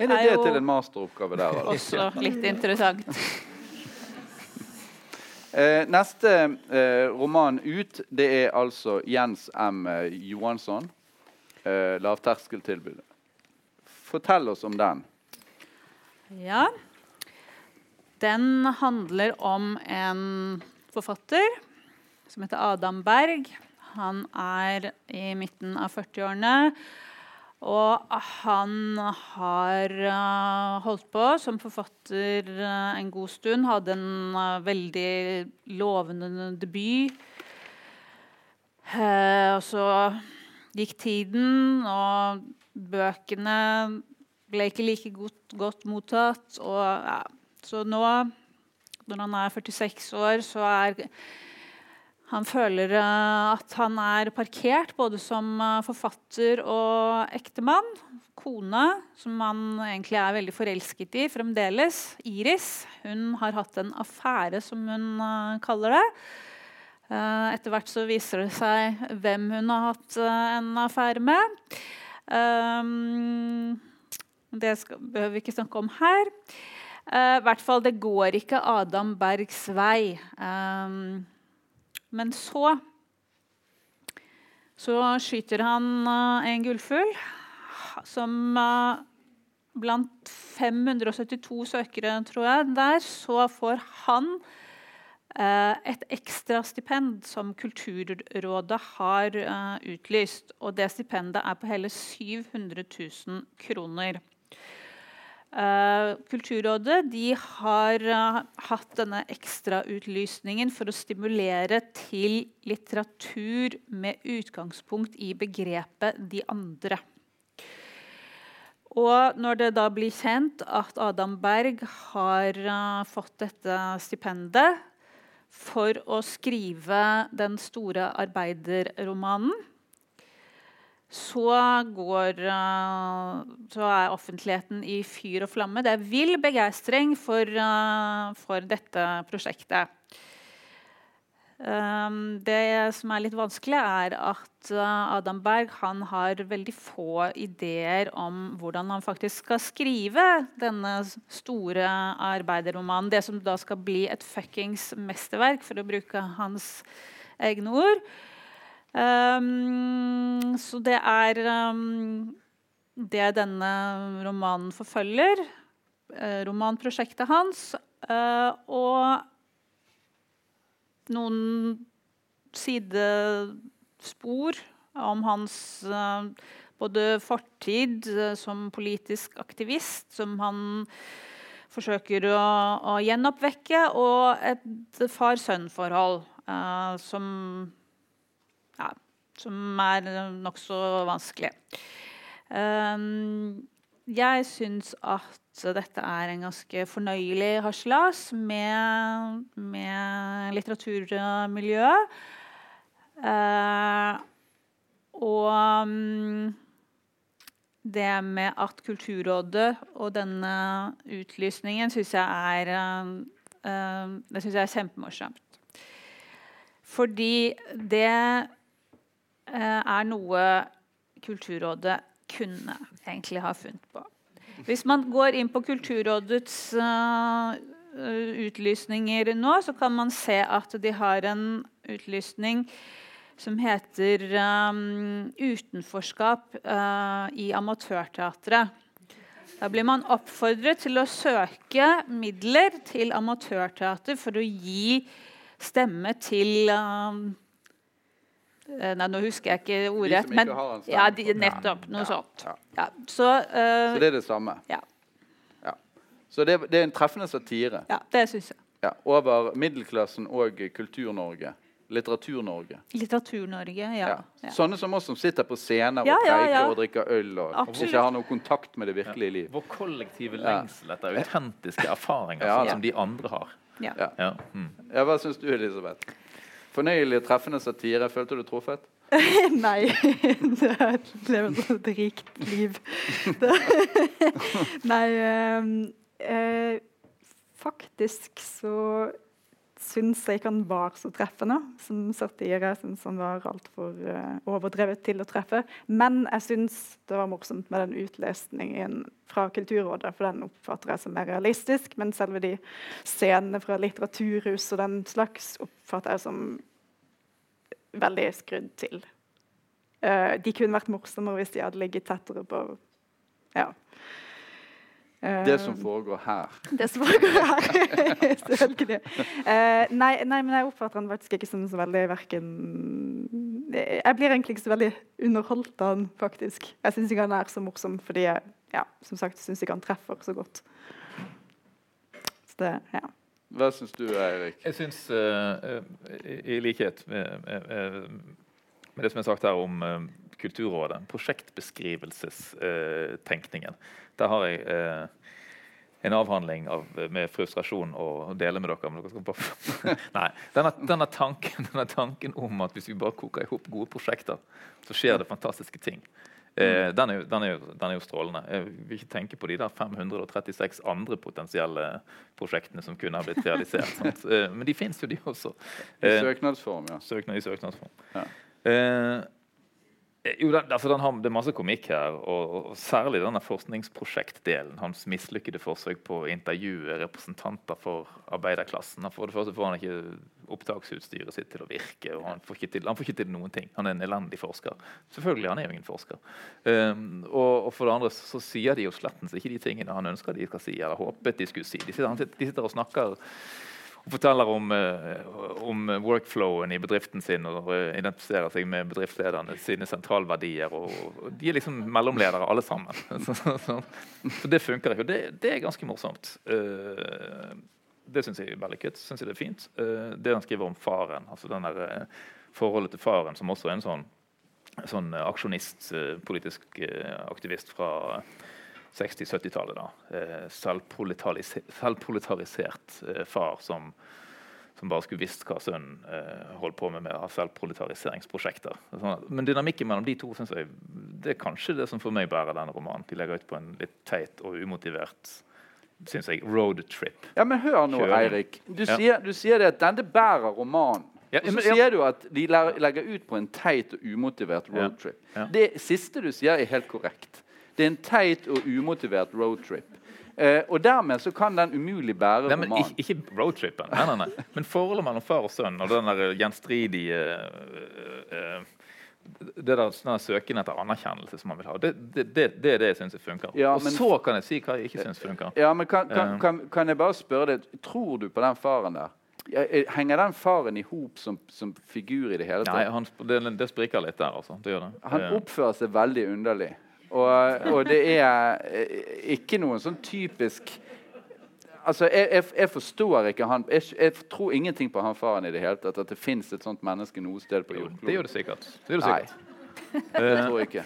Det jo- til en masteroppgave der? altså? også litt interessant. Eh, neste eh, roman ut, det er altså Jens M. Johansson. Eh, 'Lavterskeltilbudet'. Fortell oss om den. Ja. Den handler om en forfatter som heter Adam Berg. Han er i midten av 40-årene. Og han har eh, holdt på som forfatter eh, en god stund. Hadde en eh, veldig lovende debut. Og så gikk tiden, og bøkene ble ikke like godt, godt mottatt. Og, ja. Så nå, når han er 46 år, så er han føler eh, at han er parkert både som eh, forfatter og ektemann. Kone, som han egentlig er veldig forelsket i fremdeles, Iris, hun har hatt en affære, som hun eh, kaller det. Etter hvert så viser det seg hvem hun har hatt en affære med. Det behøver vi ikke snakke om her. I hvert fall, det går ikke Adam Bergs vei. Men så så skyter han eh, en gullfugl som eh, blant 572 søkere, tror jeg, der, så får han eh, et ekstra stipend som Kulturrådet har utlyst. Og det stipendet er på hele 700 000 kroner. Eh, Kulturrådet de har eh, hatt denne ekstrautlysningen for å stimulere til litteratur med utgangspunkt i begrepet 'de andre'. Og når det da blir kjent at Adam Berg har eh, fått dette stipendet for å skrive den store arbeiderromanen, så, går, eh, så er offentligheten i fyr og flamme. Det er vill begeistring for, eh, for dette prosjektet. Um, det som er litt vanskelig, er at uh, Adam Berg har veldig få ideer om hvordan han faktisk skal skrive denne store arbeiderromanen. Det som da skal bli et fuckings mesterverk, for å bruke hans egne ord. Um, så det er um, det denne romanen forfølger. eh, romanprosjektet hans. Uh, og noen sidespor om hans uh, både fortid uh, som politisk aktivist, som han forsøker å, å gjenoppvekke, og et far-sønn-forhold som, som er nokså vanskelig. Um, jeg syns at dette er en ganske fornøyelig harselas med, med litteraturmiljøet. Eh, og det med at Kulturrådet og denne utlysningen syns jeg er eh, eh, Det syns jeg er kjempemorsomt. Fordi det eh, er noe Kulturrådet kunne egentlig ha funnet på. Hvis man går inn på Kulturrådets uh, utlysninger nå, så kan man se at de har en utlysning som heter um, 'Utenforskap uh, i amatørteatret'. Da blir man oppfordret til å søke midler til amatørteater for å gi stemme til um, eh, Nei, nå husker jeg ikke De ordrett. som ikke har en stemme. ja, de, nettopp. Noe Ja, sånt. ja. Ja, så, uh, Så det er det samme. ja. Ja. Så det, det er en treffende satire ja, det syns jeg. ja, over middelklassen og Kultur-Norge. Litteratur-Norge. Litteratur-Norge, ja. Ja. ja. Sånne som oss som sitter på scener Ja, og preiker ja. og drikker øl og og ikke har noen kontakt med det virkelige liv. Vår kollektive Ja. lengsel etter autentiske erfaringer Ja, sånn som de andre har. Ja. Ja. Ja. Mm. Ja, hva syns du, Elisabeth? Fornøyelig treffende satire. Følte du truffet? Nei. Det er levd et rikt liv. Nei øh, øh, Faktisk så syns jeg ikke han var så treffende som satire. Jeg syns han var altfor uh, overdrevet til å treffe. Men jeg syns det var morsomt med den utlesningen fra Kulturrådet, for den oppfatter jeg som mer realistisk. Men selve de scenene fra Litteraturhus og den slags oppfatter jeg som veldig skrudd til. Uh, de kunne vært morsommere hvis de hadde ligget tettere på ja, det som eh, foregår her. Det som foregår her, selvfølgelig. Uh, nei, nei, men jeg oppfatter han faktisk ikke som så veldig verken Jeg blir egentlig ikke så veldig underholdt av han, faktisk. Jeg syns ikke han er så morsom fordi jeg ja, som sagt, syns ikke han treffer så godt. Så det, ja. Hva syns du, Eirik? Jeg syns, uh, i, i, likhet med, med, med, det som er sagt her om uh, Kulturrådet, prosjektbeskrivelsestenkningen. Der har jeg eh, en avhandling av, med frustrasjon å dele med dere. Nei, denne, denne, tanken, denne, tanken, om at hvis vi bare koker ihop gode prosjekter, så skjer det fantastiske ting. Eh, den, er den, er den, er jo, strålende. Jeg vil ikke tenke på de der 536 andre potensielle prosjektene som kunne ha blitt realisert. eh, men de fins jo, de også. I eh, søknadsform, ja. Søknad, I søknadsform. Ja. Eh, jo, den, altså den har, Det er masse komikk her, og, og særlig denne forskningsprosjektdelen. Hans mislykkede forsøk på å intervjue representanter for arbeiderklassen. For det første får han ikke opptaksutstyret sitt til å virke. og Han får ikke til, får ikke til noen ting. Han er en elendig forsker. Selvfølgelig, han er jo ingen forsker. Um, og, og, for det andre så, så sier de jo slettens ikke de tingene han ønsker de skal si, eller håpet de skulle si. De sitter, de sitter og snakker og forteller om, eh, om, workflowen i bedriften sin og identifiserer seg med bedriftslederne sine sentralverdier. Og, og de er liksom mellomledere, alle sammen. Så, så, så, det funker ikke. Og det, det, er ganske morsomt. Uh, det syns jeg er vellykket. Synes jeg det er fint. Uh, det han skriver om faren, altså den der, forholdet til faren, som også er en sånn, sånn aksjonist, politisk aktivist fra 60-70-tallet. da. selvproletarisert eh, far som, som, bare skulle visst hva sønnen eh, holdt på med med selvproletariseringsprosjekter. Sånn men dynamikken mellom de to synes jeg, det er kanskje det som for meg bærer denne romanen. De legger ut på en litt teit og umotivert synes jeg, roadtrip. Ja, men hør nå, Eirik. Du, ja. sier, du sier det at denne bærer romanen. Ja, og så sier du at de legger ut på en teit og umotivert roadtrip. Ja. Det siste du sier, er helt korrekt. Det er en teit og umotivert roadtrip. Eh, og dermed så kan den umulig bære nei, men Ikke, ikke roadtripen, nei, nei, nei. men forholdet mellom far og sønn og den der gjenstridige uh, uh, det der sånn søken etter anerkjennelse som man vil ha, det, det, det, det er det jeg syns funker. Ja, og så kan jeg si hva jeg ikke syns funker. Ja, men kan, kan, kan, kan, jeg bare spørre deg, Tror du på den faren der? Henger den faren i hop som, som, figur i det hele tatt? Nei, han, det, spriker litt der. altså. Han oppfører seg veldig underlig. Og, og, det er eh, ikke noen sånn typisk Altså, jeg, jeg, jeg forstår ikke han jeg, jeg, tror ingenting på han faren i det hele tatt. At det fins et sånt menneske noe sted på jorden. Det gjør det sikkert. Det gjør det sikkert. Nei, det tror jeg ikke.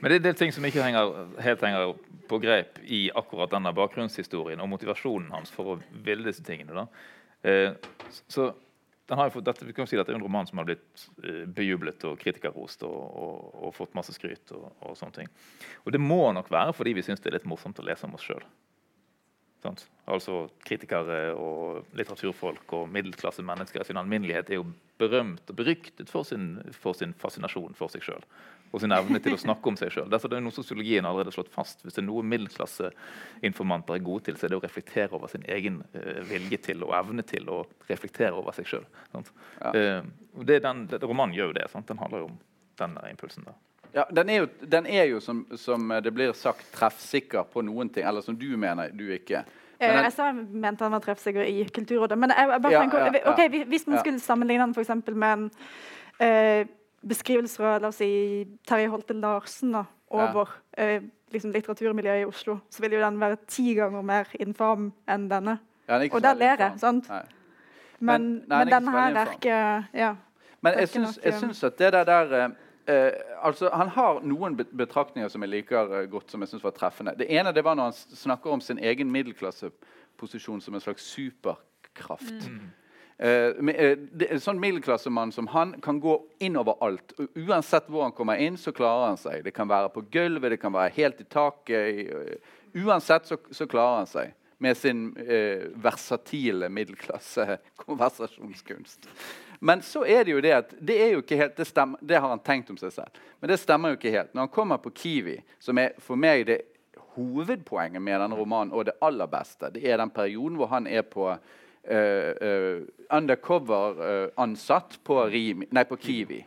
Men det er en del ting som ikke henger, helt henger på grep i akkurat denne bakgrunnshistorien og motivasjonen hans for å ville disse tingene. Eh, så fått, dette, vi kan si at det er en roman som har blitt uh, bejublet og kritikerrost og, og, og, fått masse skryt. Og, og, sånne ting. Og det må nok være fordi vi syns det er litt morsomt å lese om oss sjøl. Altså Kritikere og litteraturfolk og middelklasse mennesker i sin alminnelighet er jo berømt og beryktet for sin, for sin fascinasjon for seg sjøl og sin evne til å snakke om seg sjøl. Det er noe sosiologien allerede slått fast. Hvis det er noe middelklasseinformanter er gode til, så er det å reflektere over sin egen uh, vilje til og evne til å reflektere over seg sjøl. Ja. Uh, romanen gjør jo det. Sant? Den handler jo om den impulsen. der. Ja, Den er jo, den er jo som, som, det blir sagt, treffsikker på noen ting. Eller som du mener, du ikke. Eh, den, jeg sa jeg mente han var treffsikker i Kulturrådet. Men jeg, jeg bare ja, tenker, ja, okay, hvis man skulle sammenligne den for med en uh, beskrivelse av la oss si, Terje Holte Larsen da, over ja. eh, liksom litteraturmiljøet i Oslo, så vil jo den være ti ganger mer infam enn denne. Ja, og der ler jeg, sant? Men, men, nei, men denne her er ikke ja, Men jeg syns, jeg syns at det der, der eh, eh, altså, Han har noen betraktninger som jeg liker eh, godt, som jeg syns var treffende. Det ene det var når han snakker om sin egen middelklasseposisjon som en slags superkraft. Mm. Uh, en sånn middelklassemann som han kan gå inn overalt. Uansett hvor han kommer inn, så klarer han seg. Det kan være på gulvet, det kan være helt i taket. Uh, uansett så, så, klarer han seg. med sin eh, versatile middelklasse-konversasjonskunst. Men så er det jo det at det er jo ikke helt, det, stemmer, det har han tenkt om seg selv. Men det stemmer jo ikke helt. Når han kommer på Kiwi, som er for meg det hovedpoenget med denne romanen, og det aller beste, det er den perioden hvor han er på undercover-ansatt på, på, Kiwi.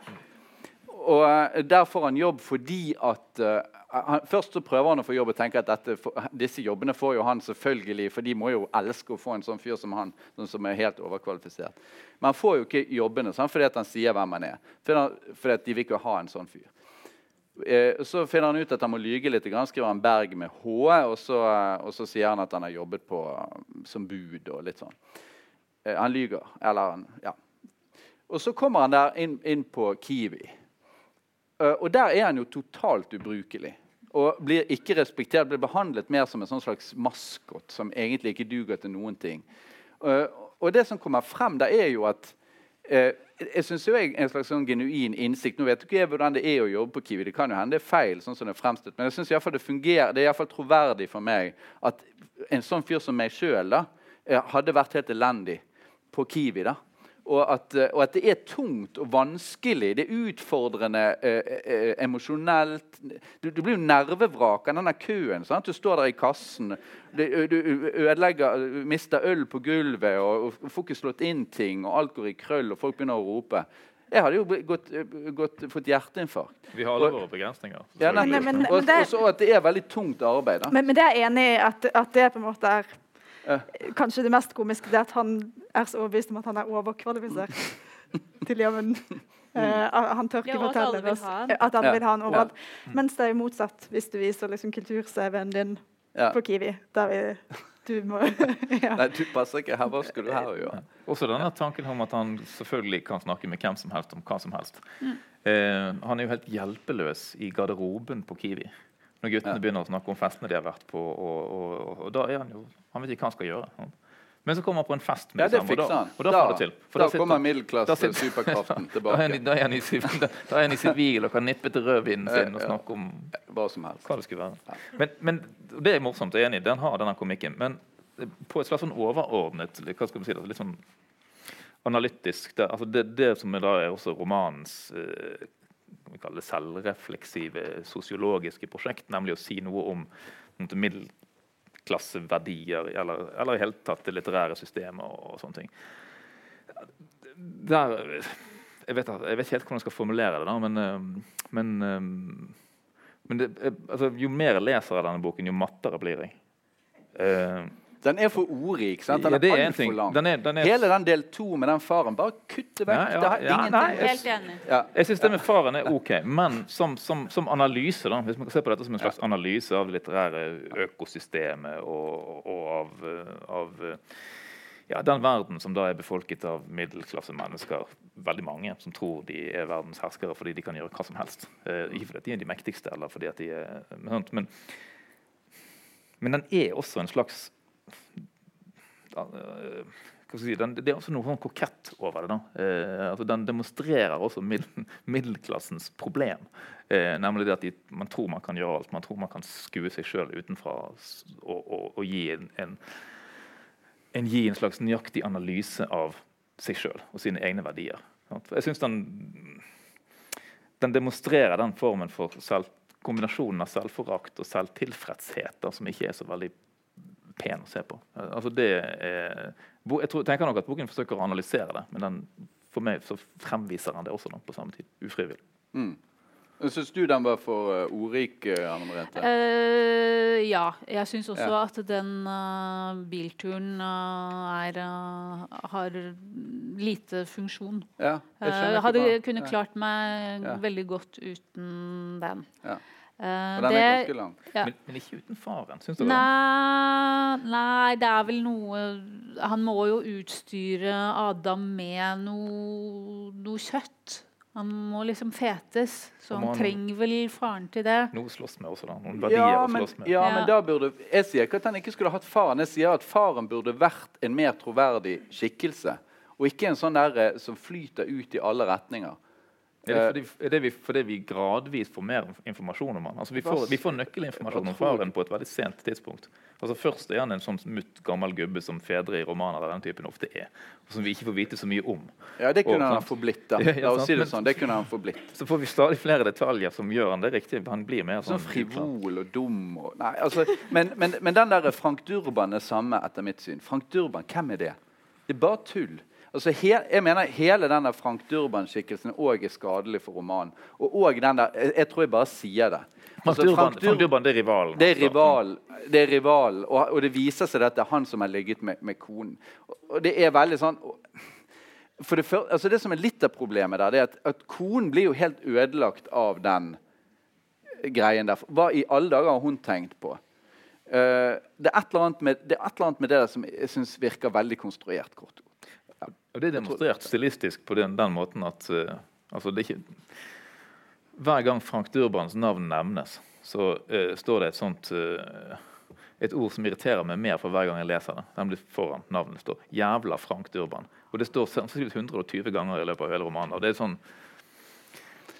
Og uh, Der får han jobb fordi at han, Først så prøver han å få jobb og tenker at dette, disse jobbene får jo han selvfølgelig, for de må jo elske å få en sånn fyr som han, sånn som er helt overkvalifisert. Men han får jo ikke jobbene sånn, fordi han sier hvem han er. Fordi, fordi de vil ikke ha en sånn fyr. Eh, så finner han ut at han må lyge litt. Skriver han Berg med H, og så, og så, sier han at han har jobbet på, som bud og litt sånn. Eh, han lyger. Eller han Ja. Og så kommer han der inn, inn på Kiwi. Uh, og der er han jo totalt ubrukelig. Og blir ikke respektert, blir behandlet mer som en sånn slags maskot som egentlig ikke duger til noen ting. Uh, og det som kommer frem der, er jo at jeg synes jo jeg en slags sånn genuin innsikt Nå vet ikke jeg hvordan det er å jobbe på Kiwi. Det kan jo hende det er feil, sånn som det er fremstilt, men jeg synes i fall det fungerer, det er iallfall troverdig for meg at en sånn fyr som meg sjøl eh, hadde vært helt elendig på Kiwi. da og at, eh, og at, det er tungt og vanskelig. Det er utfordrende eh, eh, emosjonelt. Du, du, blir jo nervevrak av denne køen. Sant? Du står der i kassen. Du, du ødelegger, mister øl på gulvet og, og, får ikke slått inn ting. og Alt går i krøll, og folk begynner å rope. Jeg hadde jo gått, gått, fått hjerteinfarkt. Vi har alle våre begrensninger. Ja, men, men, men, og, så at det er veldig tungt arbeid. Da. Men, det er jeg enig i at, at det på en måte er Kanskje det mest komiske er at han er så overbevist om at han er overkvalifisert til jobben. Uh, han tør ikke fortelle oss at han vil ha en overalt. Ja. Mens det er motsatt hvis du viser liksom, kultur-CV-en din ja. på Kiwi. Der vi, du må ja. Nei, du passer ikke her. Hva skulle du her gjøre? Også denne tanken om at han selvfølgelig kan snakke med hvem som helst om hva som helst. Mm. Uh, han er jo helt hjelpeløs i garderoben på Kiwi. Når guttene ja. begynner å snakke om festene de har vært på. Og, og, og, da er Han jo, han vet ikke hva han skal gjøre. Men så kommer han på en fest med ja, det fikser han. Og da, da, det til. For da, da kommer middelklasse-superkraften tilbake. Da er han i sivil og kan nippe til rødvinen sin og snakke om hva som helst. Hva det skulle være. Men, men det er morsomt, jeg er enig den har denne komikken. Men på et slags sånn overordnet hva skal vi si, litt sånn analytisk det, altså det, det som er, da er også romanens eh, vi kaller det selvrefleksive sosiologiske prosjekt, nemlig å si noe om middelklasseverdier eller, eller i hele tatt det litterære systemet og, og sånne ting. Der, jeg, vet, jeg, vet, ikke helt hvordan jeg skal formulere det, da, men, eh, men, eh, men det, altså, jo mer jeg leser av denne boken, jo mattere blir jeg. Uh, den er for ordrik. sant? Den ja, er altfor lang. Den er, den er... Hele den del to med den faren, bare kutte vekk. Ja, ja, det har ingenting. Helt enig. Jeg syns det med faren er ok, men som, som, som, analyse, da, hvis man kan se på dette som en slags analyse av det litterære økosystemet og, og av, av ja, den verden som da er befolket av middelklassemennesker, veldig mange, som tror de er verdens herskere fordi de kan gjøre hva som helst. Eh, ikke fordi de er de mektigste, eller fordi at de er men, men den er også en slags si, den, det er også noe sånn kokett over det. Eh, altså den demonstrerer også mid, middelklassens problem. Eh, nemlig det at de, man tror man kan gjøre alt. Man tror man kan skue seg sjøl utenfra og, og, og gi, en, en, en, gi, en, slags nøyaktig analyse av seg sjøl og sine egne verdier. Jeg synes den, den demonstrerer den formen for selv, kombinasjonen av selvforakt og selvtilfredshet som ikke er så veldig pen å se på. Altså det er, jeg tror, tenker nok at boken forsøker å analysere det, men den, for meg så fremviser han det også da, på samme tid. Ufrivillig. Mm. Syns du den var for uh, ordrik, uh, Anne Merete? Uh, ja. Jeg syns også ja. at den uh, bilturen er, har lite funksjon. Ja, jeg hadde kunne klart meg ja. veldig godt uten den. Ja. Uh, den det, er ganske lang. Ja. Men, men, ikke uten faren, syns du nei, det? Nei, det er vel noe Han må jo utstyre Adam med noe, noe kjøtt. Han må liksom fetes, så han, han trenger vel faren til det. Noe slåss med også, da. Noen verdier ja, å slåss med. Ja, ja, men da burde, Jeg sier ikke at han ikke skulle hatt faren, jeg sier at faren burde vært en mer troverdig skikkelse. Og ikke en sånn der eh, som flyter ut i alle retninger. Er det fordi, er det vi, fordi vi gradvis får mer informasjon om han? Altså vi, får, vi får nøkkelinformasjon om faren på et veldig sent tidspunkt. Altså Først er han en sånn mutt gammel gubbe som fedre i romaner av den typen ofte er. Som vi ikke får vite så mye om. Ja, det kunne Og- han få blitt. da. La oss si det sånn. Det kunne han få blitt. Så får vi stadig flere detaljer som gjør han det riktig. Han blir mer Sånn sånn frivol og dum og Nei, altså Men, men, men den der Frank Durban er samme, etter mitt syn. Frank Durban, hvem er det? Det er bare tull. Altså, he, jeg mener Hele denne Frank Durban-skikkelsen òg er skadelig for romanen. Og også den der jeg, jeg tror jeg bare sier det. Frank Altså, Durban, Frank Dur- Frank Durban det er rivalen. det er rivalen. rival, det er rival og, og det viser seg at det er han som har ligget med, med konen. Og, og det er veldig sånn det, for, altså det som er litt av problemet der, det er at, at konen blir jo helt ødelagt av den greien der. Hva i alle dager har hun tenkt på? Uh, det, er med, det er et eller annet med det der som jeg synes virker veldig konstruert. kort og. Og det er demonstrert stilistisk på den, den måten at uh, altså det ikke, Hver gang Frank Durbans navn nevnes, så uh, står det et sånt uh, et ord som irriterer meg mer for hver gang jeg leser det. Blir foran navnet står 'Jævla Frank Durban'. Og det står sannsynligvis 120 ganger i løpet av hele romanen. Og det er sånn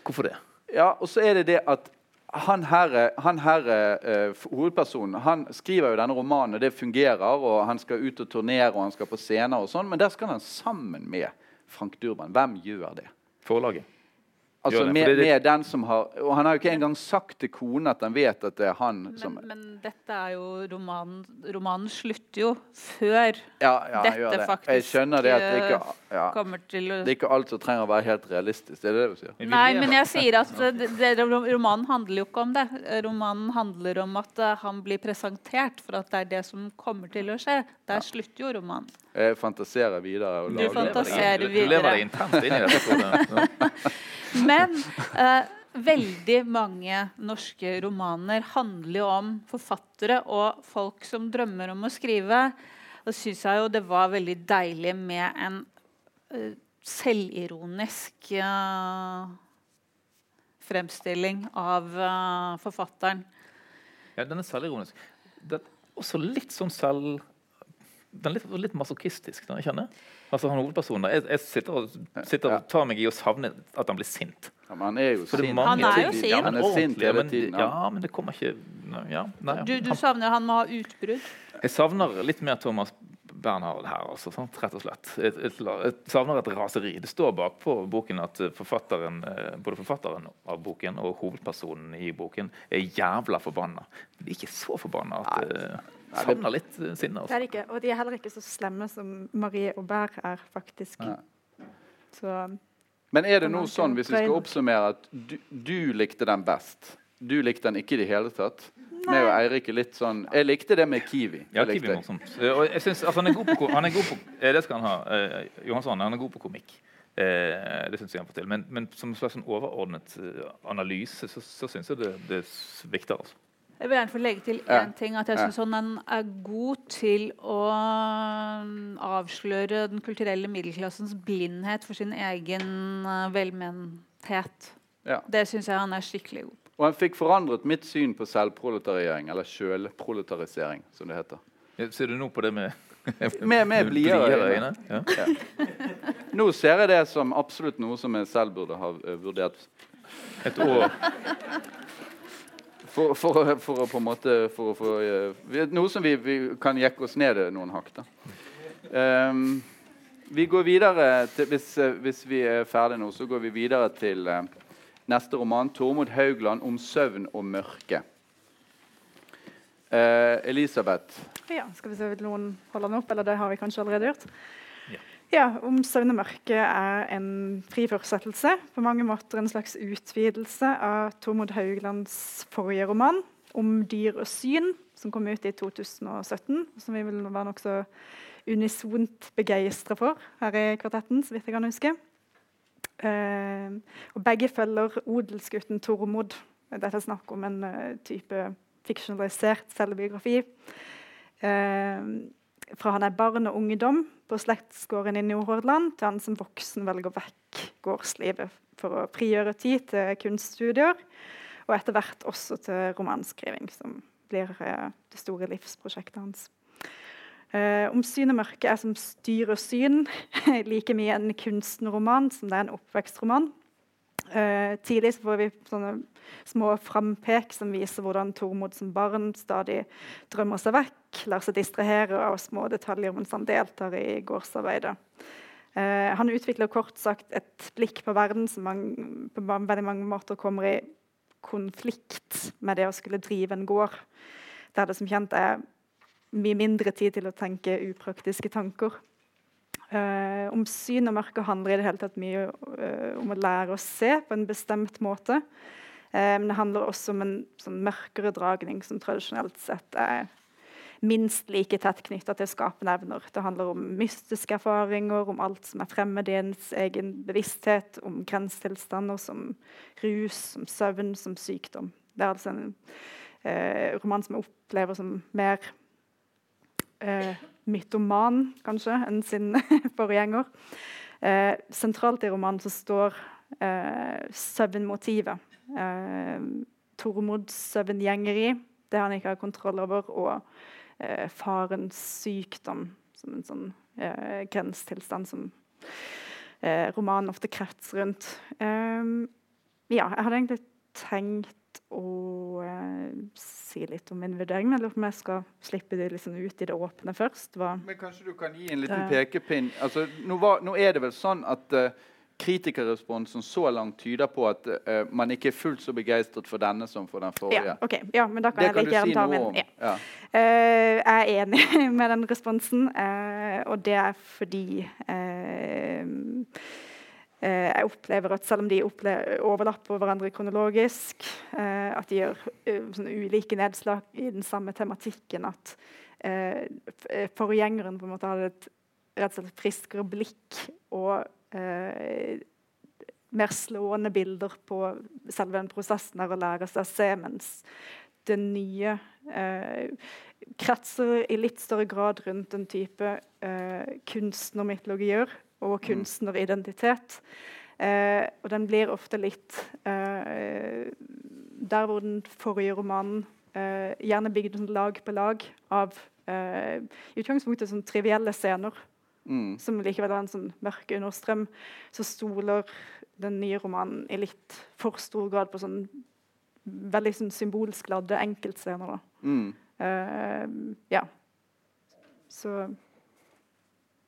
Hvorfor det? Ja, og så er det det at han her, han her eh, hovedpersonen han skriver jo denne romanen, og det fungerer. og Han skal ut og turnere og han skal på scener, og sånn, men der skal han sammen med Frank Durban. Hvem gjør det? Forlaget. Altså det, med, det- med den som har, og Han har jo ikke engang sagt til konen at han vet at det er han som Men, men dette er jo romanen Romanen slutter jo før Ja, ja, dette gjør det. faktisk, Jeg skjønner det at det ikke, ja, kommer til å det er ikke alt som trenger å være helt realistisk. Det er det du sier? Nei, men jeg sier at det, det, romanen handler jo ikke om det. Romanen handler om at eh, han blir presentert for at det er det som kommer til å skje. Der slutter jo romanen. Jeg fantaserer videre. Og Du fantaserer videre. Du lever deg intenst inn i dette. Men eh, veldig mange norske romaner handler jo om forfattere og folk som drømmer om å skrive. Da syns jeg jo det var veldig deilig med en eh, selvironisk eh, fremstilling av eh, forfatteren. Ja, den er selvironisk. Den er også litt sånn selv... Den er litt, litt masochistisk, den, jeg kjenner. Altså han hovedpersonen der, jeg, jeg sitter, og, sitter og tar meg i å savne at han blir sint. Ja, men han er jo sint. Han er jo ting- sint. Ja, men Han er sint hele tiden, ja. Men det kommer ikke nei, ja, nei, Du, du han, savner han må ha utbrudd. Jeg savner litt mer Thomas Bernhard her, altså, sant, rett og slett. Jeg, savner et raseri. Det står bakpå boken at eh, forfatteren, eh, både forfatteren av boken og hovedpersonen i boken er jævla forbanna. De er ikke så forbanna at Nei, det- savner litt sinne. Det Altså. er det ikke. Og de er heller ikke så slemme som Marie Aubert er, faktisk. Så Men er det nå sånn, hvis vi skal oppsummere, at du, du likte den best? Du likte den ikke i det hele tatt? Meg og Eirik er litt sånn Jeg likte det med Kiwi. Ja, jeg Kiwi morsomt. Eh, Og jeg synes, altså, han er god på, han er god på eh, Det skal han ha. Eh, Johansson han er god på komikk. Eh, det syns jeg han får til. Men, men som en slags sånn overordnet eh, analyse, så, så syns jeg det, det svikter. Altså. Jeg vil gjerne få legge til Ja. én ting. At jeg Ja. syns han er god til å um, avsløre den kulturelle middelklassens blindhet for sin egen velmenthet. Ja. Det syns jeg han er skikkelig god på. Og han fikk forandret mitt syn på selvproletarering, eller sjølproletarisering, som det heter. Ja, Ser du nå på det med Med, med blidere øyne. Ja. Nå ser jeg det som absolutt noe som jeg selv burde ha eh, vurdert. Et år. For, for, for å på en måte for for, få eh, Noe som vi, vi kan jekke oss ned noen hakk. da. Um, vi går videre til, hvis, eh, hvis vi er ferdige nå, så går vi videre til eh, neste roman, 'Tormod Haugland om søvn og mørke'. Eh, Elisabeth. ja, skal vi se om noen holder den opp, eller det har vi kanskje allerede gjort. Ja. Ja, 'Om søvn og mørke' er en fri fortsettelse. På mange måter en slags utvidelse av Tormod Hauglands forrige roman, 'Om dyr og syn', som kom ut i 2017. Som vi vil være nokså unisont begeistra for her i kvartetten, så vidt jeg kan huske. Eh, og begge følger odelsgutten Tormod. Dette er snakk om en eh, type fiksjonalisert selvbiografi. Eh, fra han er barn og ungdom på slektsgården i Nordhordland, til han som voksen velger vekk gårdslivet for å frigjøre tid til kunststudier, og etter hvert også til romanskriving, som blir eh, det store livsprosjektet hans. Eh, om syn og mørke er som styr og syn like mye en kunstenroman som det er en oppvekstroman. Uh, tidlig så får vi sånne små frampek som viser hvordan Tormod som barn stadig drømmer seg vekk, lar seg distrahere av små detaljer mens han deltar i gårdsarbeidet. Uh, han utvikler kort sagt et blikk på verden som man, på veldig mange måter kommer i konflikt med det å skulle drive en gård, der det som kjent er mye mindre tid til å tenke upraktiske tanker. Uh, om syn og mørke handler i det hele tatt mye uh, om å lære å se på en bestemt måte. Uh, men det handler også om en sånn mørkere dragning som tradisjonelt sett er minst like tett knytta til skapende evner. Det handler om mystiske erfaringer, om alt som er fremmed i ens egen bevissthet, om grensetilstander som rus, som søvn, som sykdom. Det er altså en roman som jeg opplever som mer mytoman kanskje enn sin forgjenger. Eh, sentralt i romanen så står eh, søvnmotivet. Eh, Tormods søvngjengeri, det han ikke har kontroll over, og eh, farens sykdom som en sånn eh, grensetilstand som eh, romanen ofte kretser rundt. Eh, ja, jeg hadde egentlig tenkt å eh, si litt om min vurdering. Eller om jeg skal slippe det liksom ut i det åpne først. Hva Men Kanskje du kan gi en liten pekepinn? Altså, nå, var, nå, er det vel sånn at uh, kritikerresponsen så langt tyder på at uh, man ikke er fullt så begeistret for denne som for den forrige. Ja, okay. ja men da kan det jeg like gjerne si ta min. Ja. Ja. Uh, jeg er enig med den responsen, og det er fordi Eh, jeg opplever at selv om de overlapper hverandre kronologisk, eh, at de gjør eh, ulike nedslag i den samme tematikken, at forgjengeren på en måte hadde et rett og slett friskere blikk og eh, mer slående bilder på selve den prosessen der å lære seg å se, mens det nye eh, kretser i litt større grad rundt den type eh, kunstnermytologier og mm. kunstneridentitet. Eh, og den blir ofte litt eh, Der hvor den forrige romanen eh, gjerne bygde sånn lag på lag av eh, i utgangspunktet sånn trivielle scener, mm. som likevel har en sånn mørk understrøm, så stoler den nye romanen i litt for stor grad på sånn veldig sånn symbolsk ladde enkeltscener. Mm. Eh, ja. Så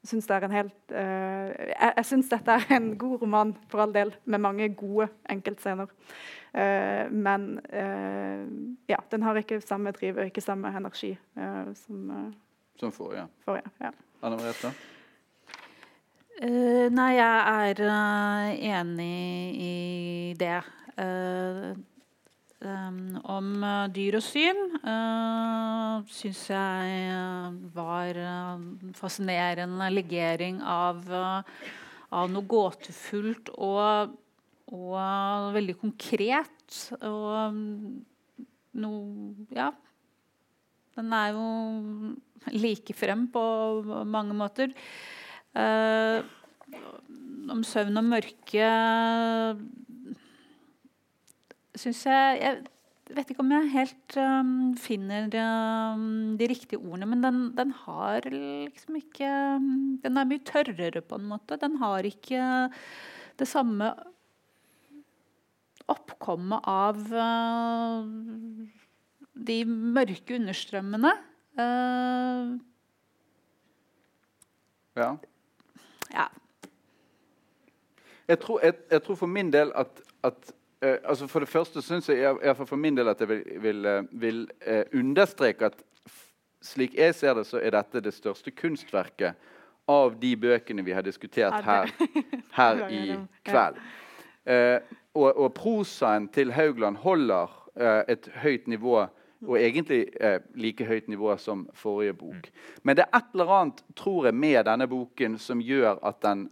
syns det er en helt uh, Jeg, jeg syns dette er en god roman, for all del, med mange gode enkeltscener. Uh, men uh, ja, den har ikke samme driv og ikke samme energi som Som forrige. forrige ja. Anne Merete? nei, jeg er enig i det. Um, om uh, dyr og syn uh, syns jeg var uh, fascinerende legering av, av noe gåtefullt og, og veldig konkret. Og um, noe Ja. Den er jo like frem på mange måter. om søvn og mørke syns jeg Jeg vet ikke om jeg helt um, finner um, de riktige ordene, men den, den, har liksom ikke um, Den er mye tørrere, på en måte. Den har ikke det samme oppkommet av uh, de mørke understrømmene. Uh, ja. ja. Jeg tror, jeg, jeg tror, for min del at, at Uh, altså For det første syns jeg, jeg for min del at jeg vil, vil, eh, vil uh, understreke at slik jeg ser det, så er dette det største kunstverket av de bøkene vi har diskutert her, her i kveld. Uh, og, og, prosaen til Haugland holder et høyt nivå, og egentlig like høyt nivå som forrige bok. Men det er et eller annet tror jeg, med denne boken som gjør at den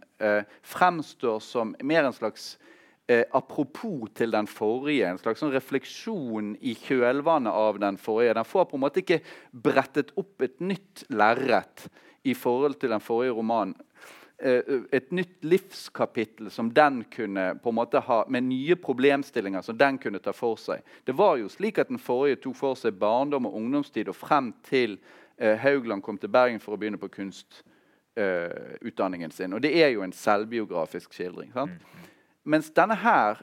fremstår som mer en slags eh, apropos til den forrige. En slags sånn refleksjon i kjølvannet av den forrige. Den får på en måte ikke brettet opp et nytt lerret i forhold til den forrige romanen. Eh, et nytt livskapittel som den kunne på en måte ha, med nye problemstillinger som den kunne ta for seg. Det var jo slik at Den forrige tok for seg barndom og ungdomstid og frem til eh, Haugland kom til Bergen for å begynne på kunstutdanningen eh, sin. Og det er jo en selvbiografisk skildring. sant? Mm, mm. Mens denne her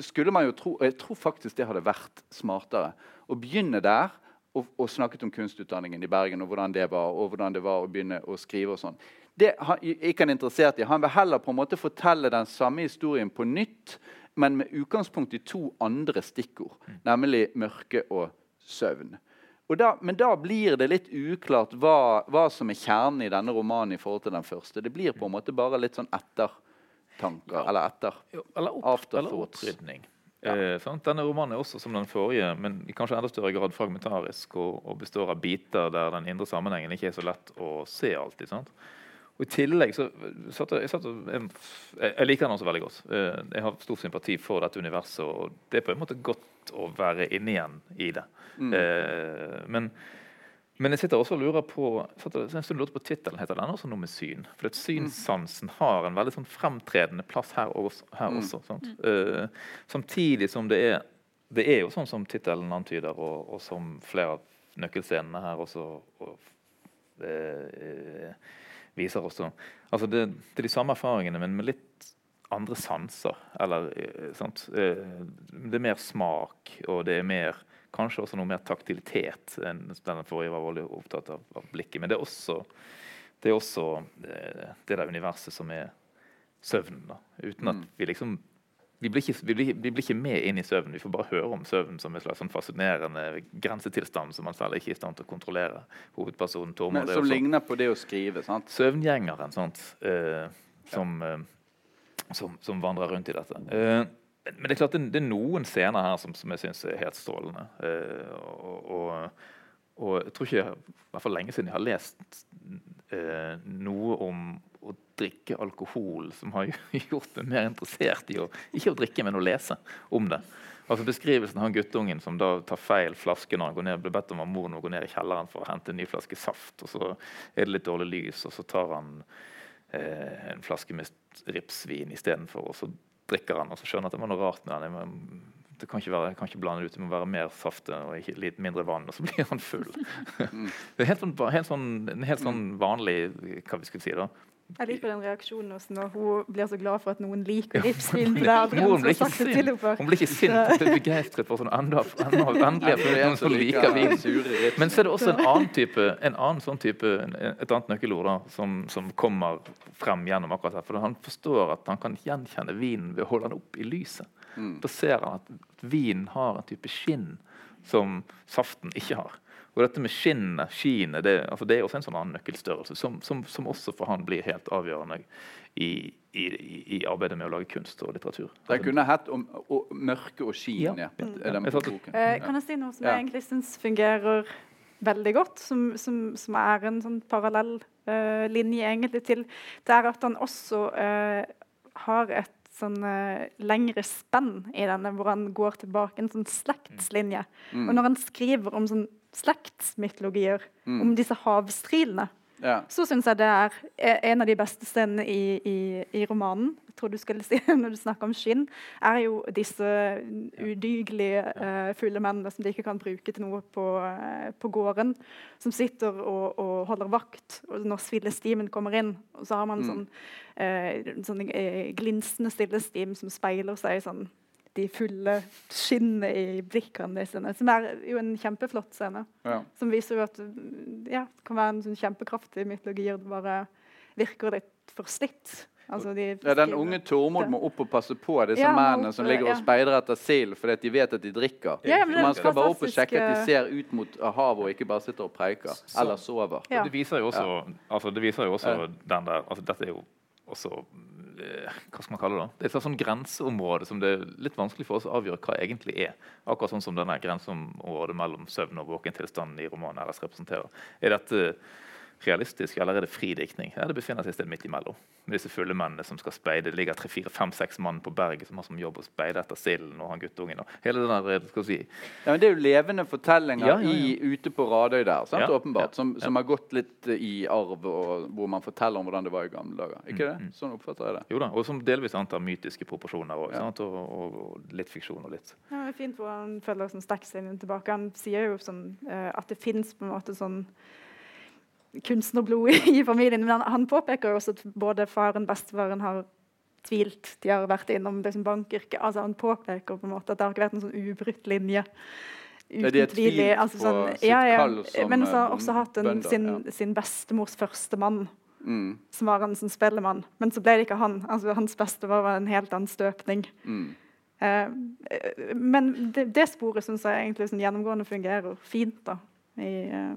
skulle man jo tro og Jeg tror faktisk det hadde vært smartere å begynne der og, og snakket om kunstutdanningen i Bergen og hvordan det var, og hvordan det var å begynne å skrive og sånn. Det han, ikke han interessert i. Han vil heller på en måte fortelle den samme historien på nytt, men med utgangspunkt i to andre stikkord, nemlig mørke og søvn. Og da, men da blir det litt uklart hva, hva som er kjernen i denne romanen i forhold til den første. Det blir på en måte bare litt sånn ettertanker. Eller etter. Jo, Eller, opp, eller opprydning. opprydning. Eh. Denne romanen er også som den forrige, men i kanskje enda større grad fragmentarisk og, og består av biter der den indre sammenhengen ikke er så lett å se alltid. sant? Og I tillegg så satt jeg, satt, jeg, jeg liker den også veldig godt. Eh, Jeg har stor sympati for dette universet, og det er på en måte godt å være inne igjen i det. Eh, men, men jeg sitter også og lurer på en stund lurte på tittelen. Heter den også noe med syn? For at synssansen har en veldig sånn fremtredende plass her også. Her også sant? Eh, samtidig som det er Det er jo sånn som tittelen antyder, og, og som flere av nøkkelscenene her også og, uh, viser også. Altså det, det er de samme erfaringene, men med litt andre sanser. Eller uh, sant? Eh, det er mer smak, og det er mer Kanskje også noe mer taktilitet enn den forrige var veldig opptatt av, av blikket. Men det er også det, er også, eh, det der universet som er søvnen. da, Uten at vi liksom vi blir, ikke, vi, blir, vi blir ikke med inn i søvnen, vi får bare høre om søvnen som en slags sånn fascinerende grensetilstand som man selv ikke er i stand til å kontrollere. Hovedpersonen Tormod Men, som ligner på det å skrive. sant? søvngjengeren sant? Eh, som, eh, som, som vandrer rundt i dette. Eh, men det er klart det, det er noen scener her som, som jeg syns er helt strålende. Eh, og, og, og jeg tror ikke, i hvert fall lenge siden jeg har lest eh, noe om å drikke alkohol som har gjort meg mer interessert i å ikke å drikke, men å lese om det. Altså Beskrivelsen av han guttungen som da tar feil flaske når han går ned, blir bedt om av moren å gå ned i kjelleren for å hente en ny flaske saft. og Så er det litt dårlig lys, og så tar han eh, en flaske med ripsvin istedenfor. Og så drikker han, og så skjønner at det var noe rart med den. Det kan ikke være, jeg kan ikke blande det ut, det må være mer saft og litt mindre vann. Og så blir han full. det er helt sånn, helt sånn, en helt sånn vanlig hva vi skulle si da, Jeg liker den reaksjonen også når hun blir så glad for at noen liker livsvin. Ja, hun, som ikke sint. Hun blir ikke sint, hun blir begeistret for sånn enda, enda, har funnet noen som liker vin. Men så er det også en annen type, en annen sånn type et annet nøkkelord da, som, som kommer frem gjennom akkurat her. For han forstår at han kan gjenkjenne vinen ved å holde den opp i lyset. Da ser han at vinen har en type skinn som saften ikke har. Og dette med skinnet, skinet, det, altså det er også en sånn annen nøkkelstørrelse som, som, som også for han blir helt avgjørende i, i, i arbeidet med å lage kunst og litteratur. Det kunne hett om og, mørke og skin. Ja. Boken. Eh, kan jeg si noe som Ja. egentlig syns fungerer veldig godt, som, som, som er en sånn parallell uh, linje egentlig til Det er at han også uh, har et sånn uh, lengre spenn i denne, hvor han går tilbake en sånn slektslinje. Mm. Og når han skriver om sånn slektsmytologier, Mm. om disse havstrilene, Ja. så syns jeg det er e- en av de beste scenene i, i, i romanen. Jeg tror du skulle si når du snakker om skinn, er jo disse udygelige uh, fulle mennene som de ikke kan bruke til noe på, uh, på gården. Som sitter og, og holder vakt og når svillestimen kommer inn. Og så har man Mm. sånn, uh, sånn eh, glinsende stillestim som speiler seg sånn de fulle skinnene i blikkene sine. Som er jo en kjempeflott scene. Ja. Som viser jo at mm, ja, det kan være en sånn kjempekraftig mytologi, og det bare virker litt forslitt. Altså, de Ja, den unge Tormod må opp og passe på disse Ja, mennene som ligger og speider etter sild fordi at de vet at de drikker. Ja, men Så man skal bare opp og sjekke at de eh, ser ut mot havet og ikke bare sitter og preiker. Så- Eller sover. Ja. Det viser jo også, altså det viser jo også Ja. den der altså Dette er jo også Hva skal man kalle det? da? Det er et sånn grenseområde som det er litt vanskelig for oss å avgjøre hva egentlig er. Akkurat sånn som denne grenseområdet mellom søvn og våkentilstand i romanen ellers representerer. Er dette realistisk, eller er det fri diktning? Ja, det befinner seg et sted midt imellom. Med disse fulle mennene som skal speide. Det ligger tre, fire, fem, seks mann på berget som har som jobb å speide etter silden og han guttungen. Og hele den der, skal vi si, Ja, men det er jo levende fortellinger Ja, ja, ja. I, ute på Radøy der, sant? Ja, åpenbart, ja, som, ja. som har gått litt eh, i arv, og hvor man forteller om hvordan det var i gamle dager. Ikke Mm, det? Sånn oppfatter jeg det. Jo da, og som delvis antar mytiske proporsjoner òg. Ja. Og, og, og litt fiksjon og litt Ja, det er fint hvor han følger sånn stekkslinjen tilbake. Han sier jo sånn, eh, at det fins på en måte sånn kunstnerblod i, i familien. Men han, han påpeker også at både faren og bestefaren har tvilt. De har vært innom liksom bankyrket. Altså, han påpeker på en måte at det har ikke vært en sånn ubrutt linje. Ja, de har Uten tvil. tvilt Altså, på sånn, sitt ja, ja. kall som, Men så har eh, også hatt en, bønder, sin, ja. sin bestemors første mann, Mm, som var en sånn spellemann. Men så ble det ikke han. Altså, hans bestefar var en helt annen støpning. mm. Eh, eh, men det, det sporet syns jeg egentlig sånn gjennomgående fungerer fint. da. I, eh,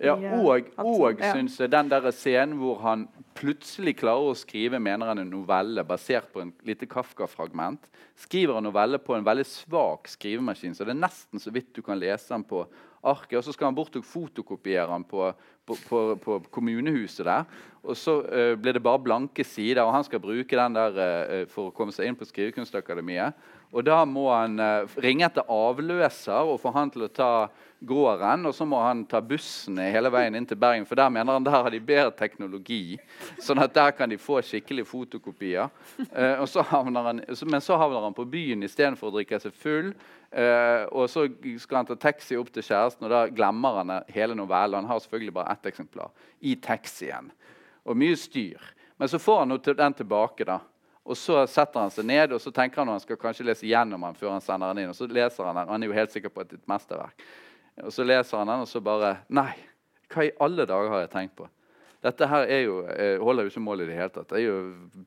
Ja, og, og ja. syns jeg den der scenen hvor han plutselig klarer å skrive mener han en novelle basert på en lite Kafka-fragment. Skriver en novelle på en veldig svak skrivemaskin, så det er nesten så vidt du kan lese den på arket. Og så skal han bort og fotokopiere den på, på, på, på kommunehuset der. Og så uh, blir det bare blanke sider, og han skal bruke den der uh, for å komme seg inn på Skrivekunstakademiet. Og da må han eh, ringe etter avløser og få han til å ta gården. Og så må han ta bussen hele veien inn til Bergen, for der mener han der har de bedre teknologi. Sånn at der kan de få skikkelige fotokopier. Eh, så han, men så havner han på byen istedenfor å drikke seg full. Eh, og så skal han ta taxi opp til kjæresten, og da glemmer han hele novellen. Han har selvfølgelig bare ett eksemplar i taxien. Og mye styr. Men så får han den tilbake. da. Og så setter han seg ned og så tenker han at han skal kanskje lese gjennom den før han sender den inn. Og så leser han den, og han er jo helt sikker på at det er et mesterverk. Og så leser han den, og så bare Nei, hva i alle dager har jeg tenkt på? Dette her er jo, eh, holder jo ikke mål i det hele tatt. Det er jo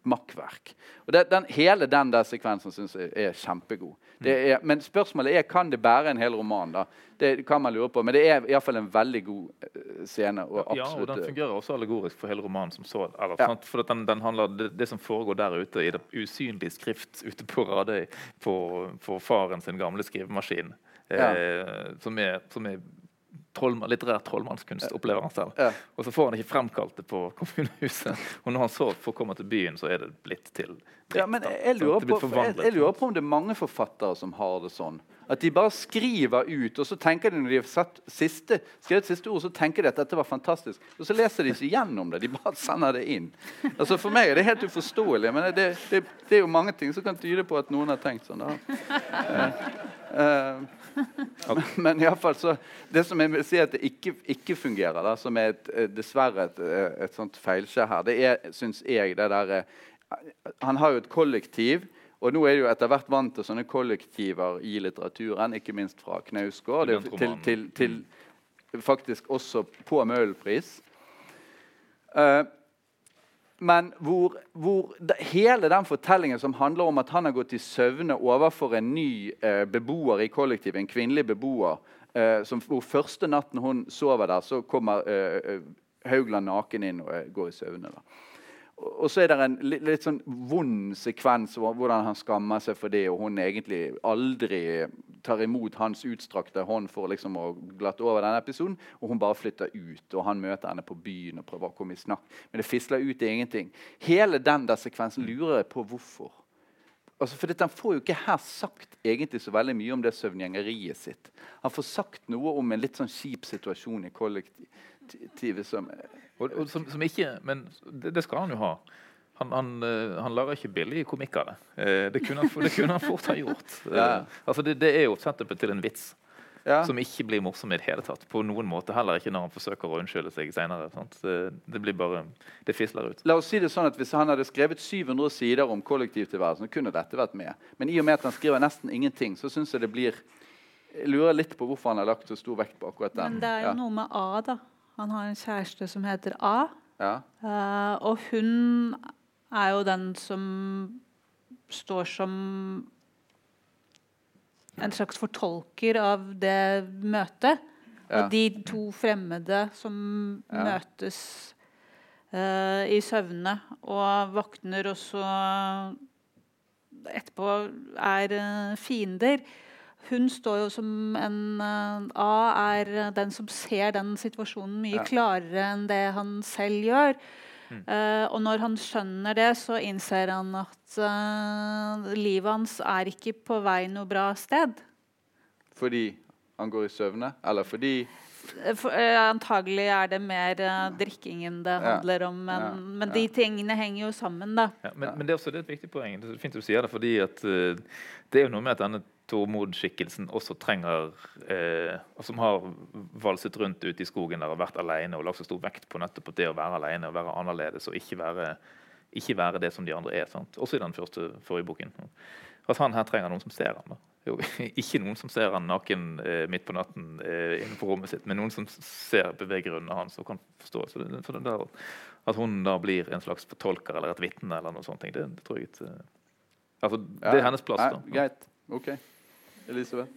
makkverk. Og det, den, Hele den der sekvensen syns jeg er kjempegod. Det er, men spørsmålet er kan det bære en hel roman. da? Det kan man lure på. Men det er iallfall en veldig god eh, scene. Og Ja, og den eh, fungerer også allegorisk for hele romanen som så. Eller, Ja. For den, den handler, det, det som foregår der ute i det usynlige skrift ute på Radøy på, på faren sin gamle skrivemaskin, eh, som er, som er trollmann, litterær trollmannskunst, opplever han selv. Ja. Og så får han ikke fremkalt det på kommunehuset. Og når han så får komme til byen, så er det blitt til dritt, Ja, men jeg lurer, på, jeg, jeg lurer på om det er mange forfattere som har det sånn. At de bare skriver ut, og så tenker de når de har satt siste, skrevet siste ord, så tenker de at dette var fantastisk. Og så leser de ikke gjennom det. De bare sender det inn. Altså For meg er det helt uforståelig. Men det, det, det er jo mange ting som kan tyde på at noen har tenkt sånn. da. Eh, men, men i alle fall så Det som jeg vil si at det ikke, ikke fungerer, da, som er et, eh, dessverre et, eh, et sånt feilskjær her, det er, syns jeg, det derre Han har jo et kollektiv. Og nå er det jo etter hvert vant til sånne kollektiver i litteraturen, ikke minst fra Knausgård. Det Til, til, til faktisk også på Møhlenpris. Uh, men hvor, hvor det, hele den fortellingen som handler om at han har gått i søvne overfor en ny eh, beboer i kollektivet, en kvinnelig beboer, eh, som, hvor første natten hun sover der, så kommer eh, eh, Haugland naken inn og eh, går i søvne. da. Og så er det en litt, litt sånn vond sekvens hvor, hvordan han skammer seg for det, og hun egentlig aldri tar imot hans utstrakte hånd for liksom å glatte over denne episoden. Og hun bare flytter ut, og han møter henne på byen og prøver å komme i snakk. Men det fisler ut i ingenting. Hele den der sekvensen lurer jeg på hvorfor. Altså, for Han får jo ikke her sagt egentlig så veldig mye om det søvngjengeriet sitt. Han får sagt noe om en litt sånn kjip situasjon i kollektivet som Og, og som, som ikke, men det, det skal han jo ha. Han, han, eh, han lager ikke billig komikk av det. Eh, Det kunne han, det kunne han fort ha gjort. Eh, Ja. Altså det, det er jo setupet til en vits ja. som ikke blir morsom i det hele tatt. På noen måte Heller ikke når han forsøker å unnskylde seg senere. sant? Det, det blir bare Det fisler ut. La oss si det sånn at Hvis han hadde skrevet 700 sider om kollektivtilværelsen, kunne dette vært med. Men i og med at han skriver nesten ingenting, så syns jeg det blir Jeg lurer litt på hvorfor han har lagt så stor vekt på akkurat den. Men det er jo ja. noe med A, da. Han har en kjæreste som heter A. Ja. Uh, og hun er jo den som står som en slags fortolker av det møtet. Ja. Og de to fremmede som Ja. møtes uh, i søvne og våkner, og så etterpå er uh, fiender. Hun står jo som en uh, A er den som ser den situasjonen mye Ja. klarere enn det han selv gjør. Mm. Eh, og når han skjønner det, så innser han at uh, livet hans er ikke på vei noe bra sted. Fordi han går i søvne? Eller fordi Eh, For, uh, antagelig er det mer uh, drikkingen det Ja. handler om. Men, Ja. men de tingene henger jo sammen, da. Ja, men, men det er også det er et viktig poeng. Det er fint du sier det, fordi at uh, det er jo noe med at denne Tormod-skikkelsen også trenger eh, og Som har valset rundt ute i skogen der og vært alene og lagt så stor vekt på nettopp det å være alene og være annerledes og ikke være ikke være det som de andre er. Sant? Også i den første forrige boken. At han her trenger noen som ser ham. Jo, ikke noen som ser han naken eh, midt på natten eh, innenfor rommet sitt, men noen som ser beveggrunnene hans og kan forstå. Så det, for det der, at hun da blir en slags fortolker eller et vitne, eller noe sånt, det, det tror jeg ikke altså, Det er hennes plass. da. Greit. OK. Elisabeth?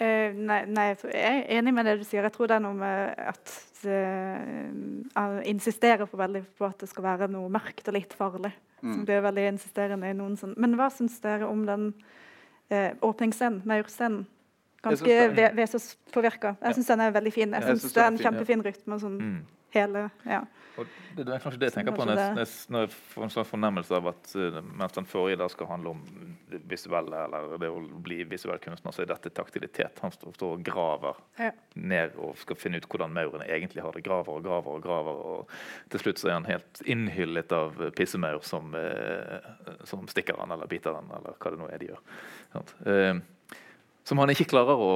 Eh, nei, nei, jeg er enig med det du sier. Jeg tror det er noe med at eh, han insisterer på, veldig på at det skal være noe mørkt og litt farlig. Som Mm. blir veldig insisterende i noen sånn. Men hva syns dere om den eh, åpningsscenen, maurscenen? Ganske den- ve Vesaas-påvirka. Jeg syns den er veldig fin. Jeg syns det er en kjempefin rytme. Sånn Mm. Hele Ja. Det, det er kanskje det jeg tenker på når jeg, når jeg- får en sånn fornemmelse av at eh, mens den forrige skal handle om det visuelle, eller det å bli visuell kunstner, så er dette taktilitet. Han står, og graver Ja. ned og skal finne ut hvordan maurene egentlig har det. Graver og graver og graver. Og til slutt så er han helt innhyllet av pissemaur som, eh, som stikker han eller biter han, eller hva det nå er de gjør. Sant? Som han ikke klarer å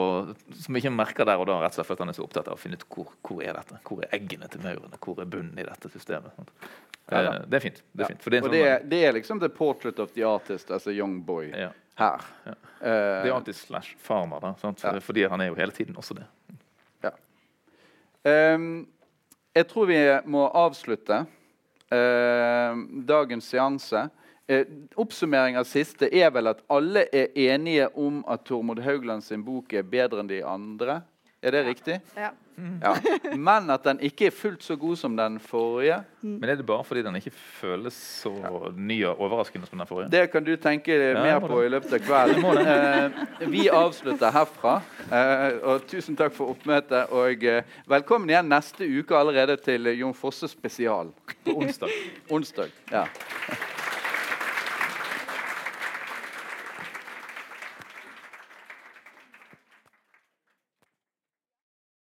Som ikke merker der og da, rett og slett fordi han er så opptatt av å finne ut hvor, hvor er dette Hvor er eggene til maurene? Hvor er bunnen i dette systemet? Sant? Ja da. Eh, det er fint. Det er fint for det er en Og sånn, det, er- det er liksom the portrait of the artist as a young boy ja, her. Ja. Eh, det er alltid slash farmer, da, sant? Ja. fordi han er jo hele tiden også det. Ehm, jeg tror vi må avslutte uh, dagens seanse. Eh, oppsummering av siste er vel at alle er enige om at Tormod Haugland sin bok er bedre enn de andre. Er det riktig? ja. Ja. Men at den ikke er fullt så god som den forrige. Men er det bare fordi den ikke føles så ny og overraskende som den forrige? Det kan du tenke Ja, mer på det. i løpet av kvelden. Eh, vi avslutter herfra. Eh, og tusen takk for oppmøtet. Og eh, velkommen igjen neste uke allerede til Jon Fosse spesial. På onsdag. Onsdag. ja.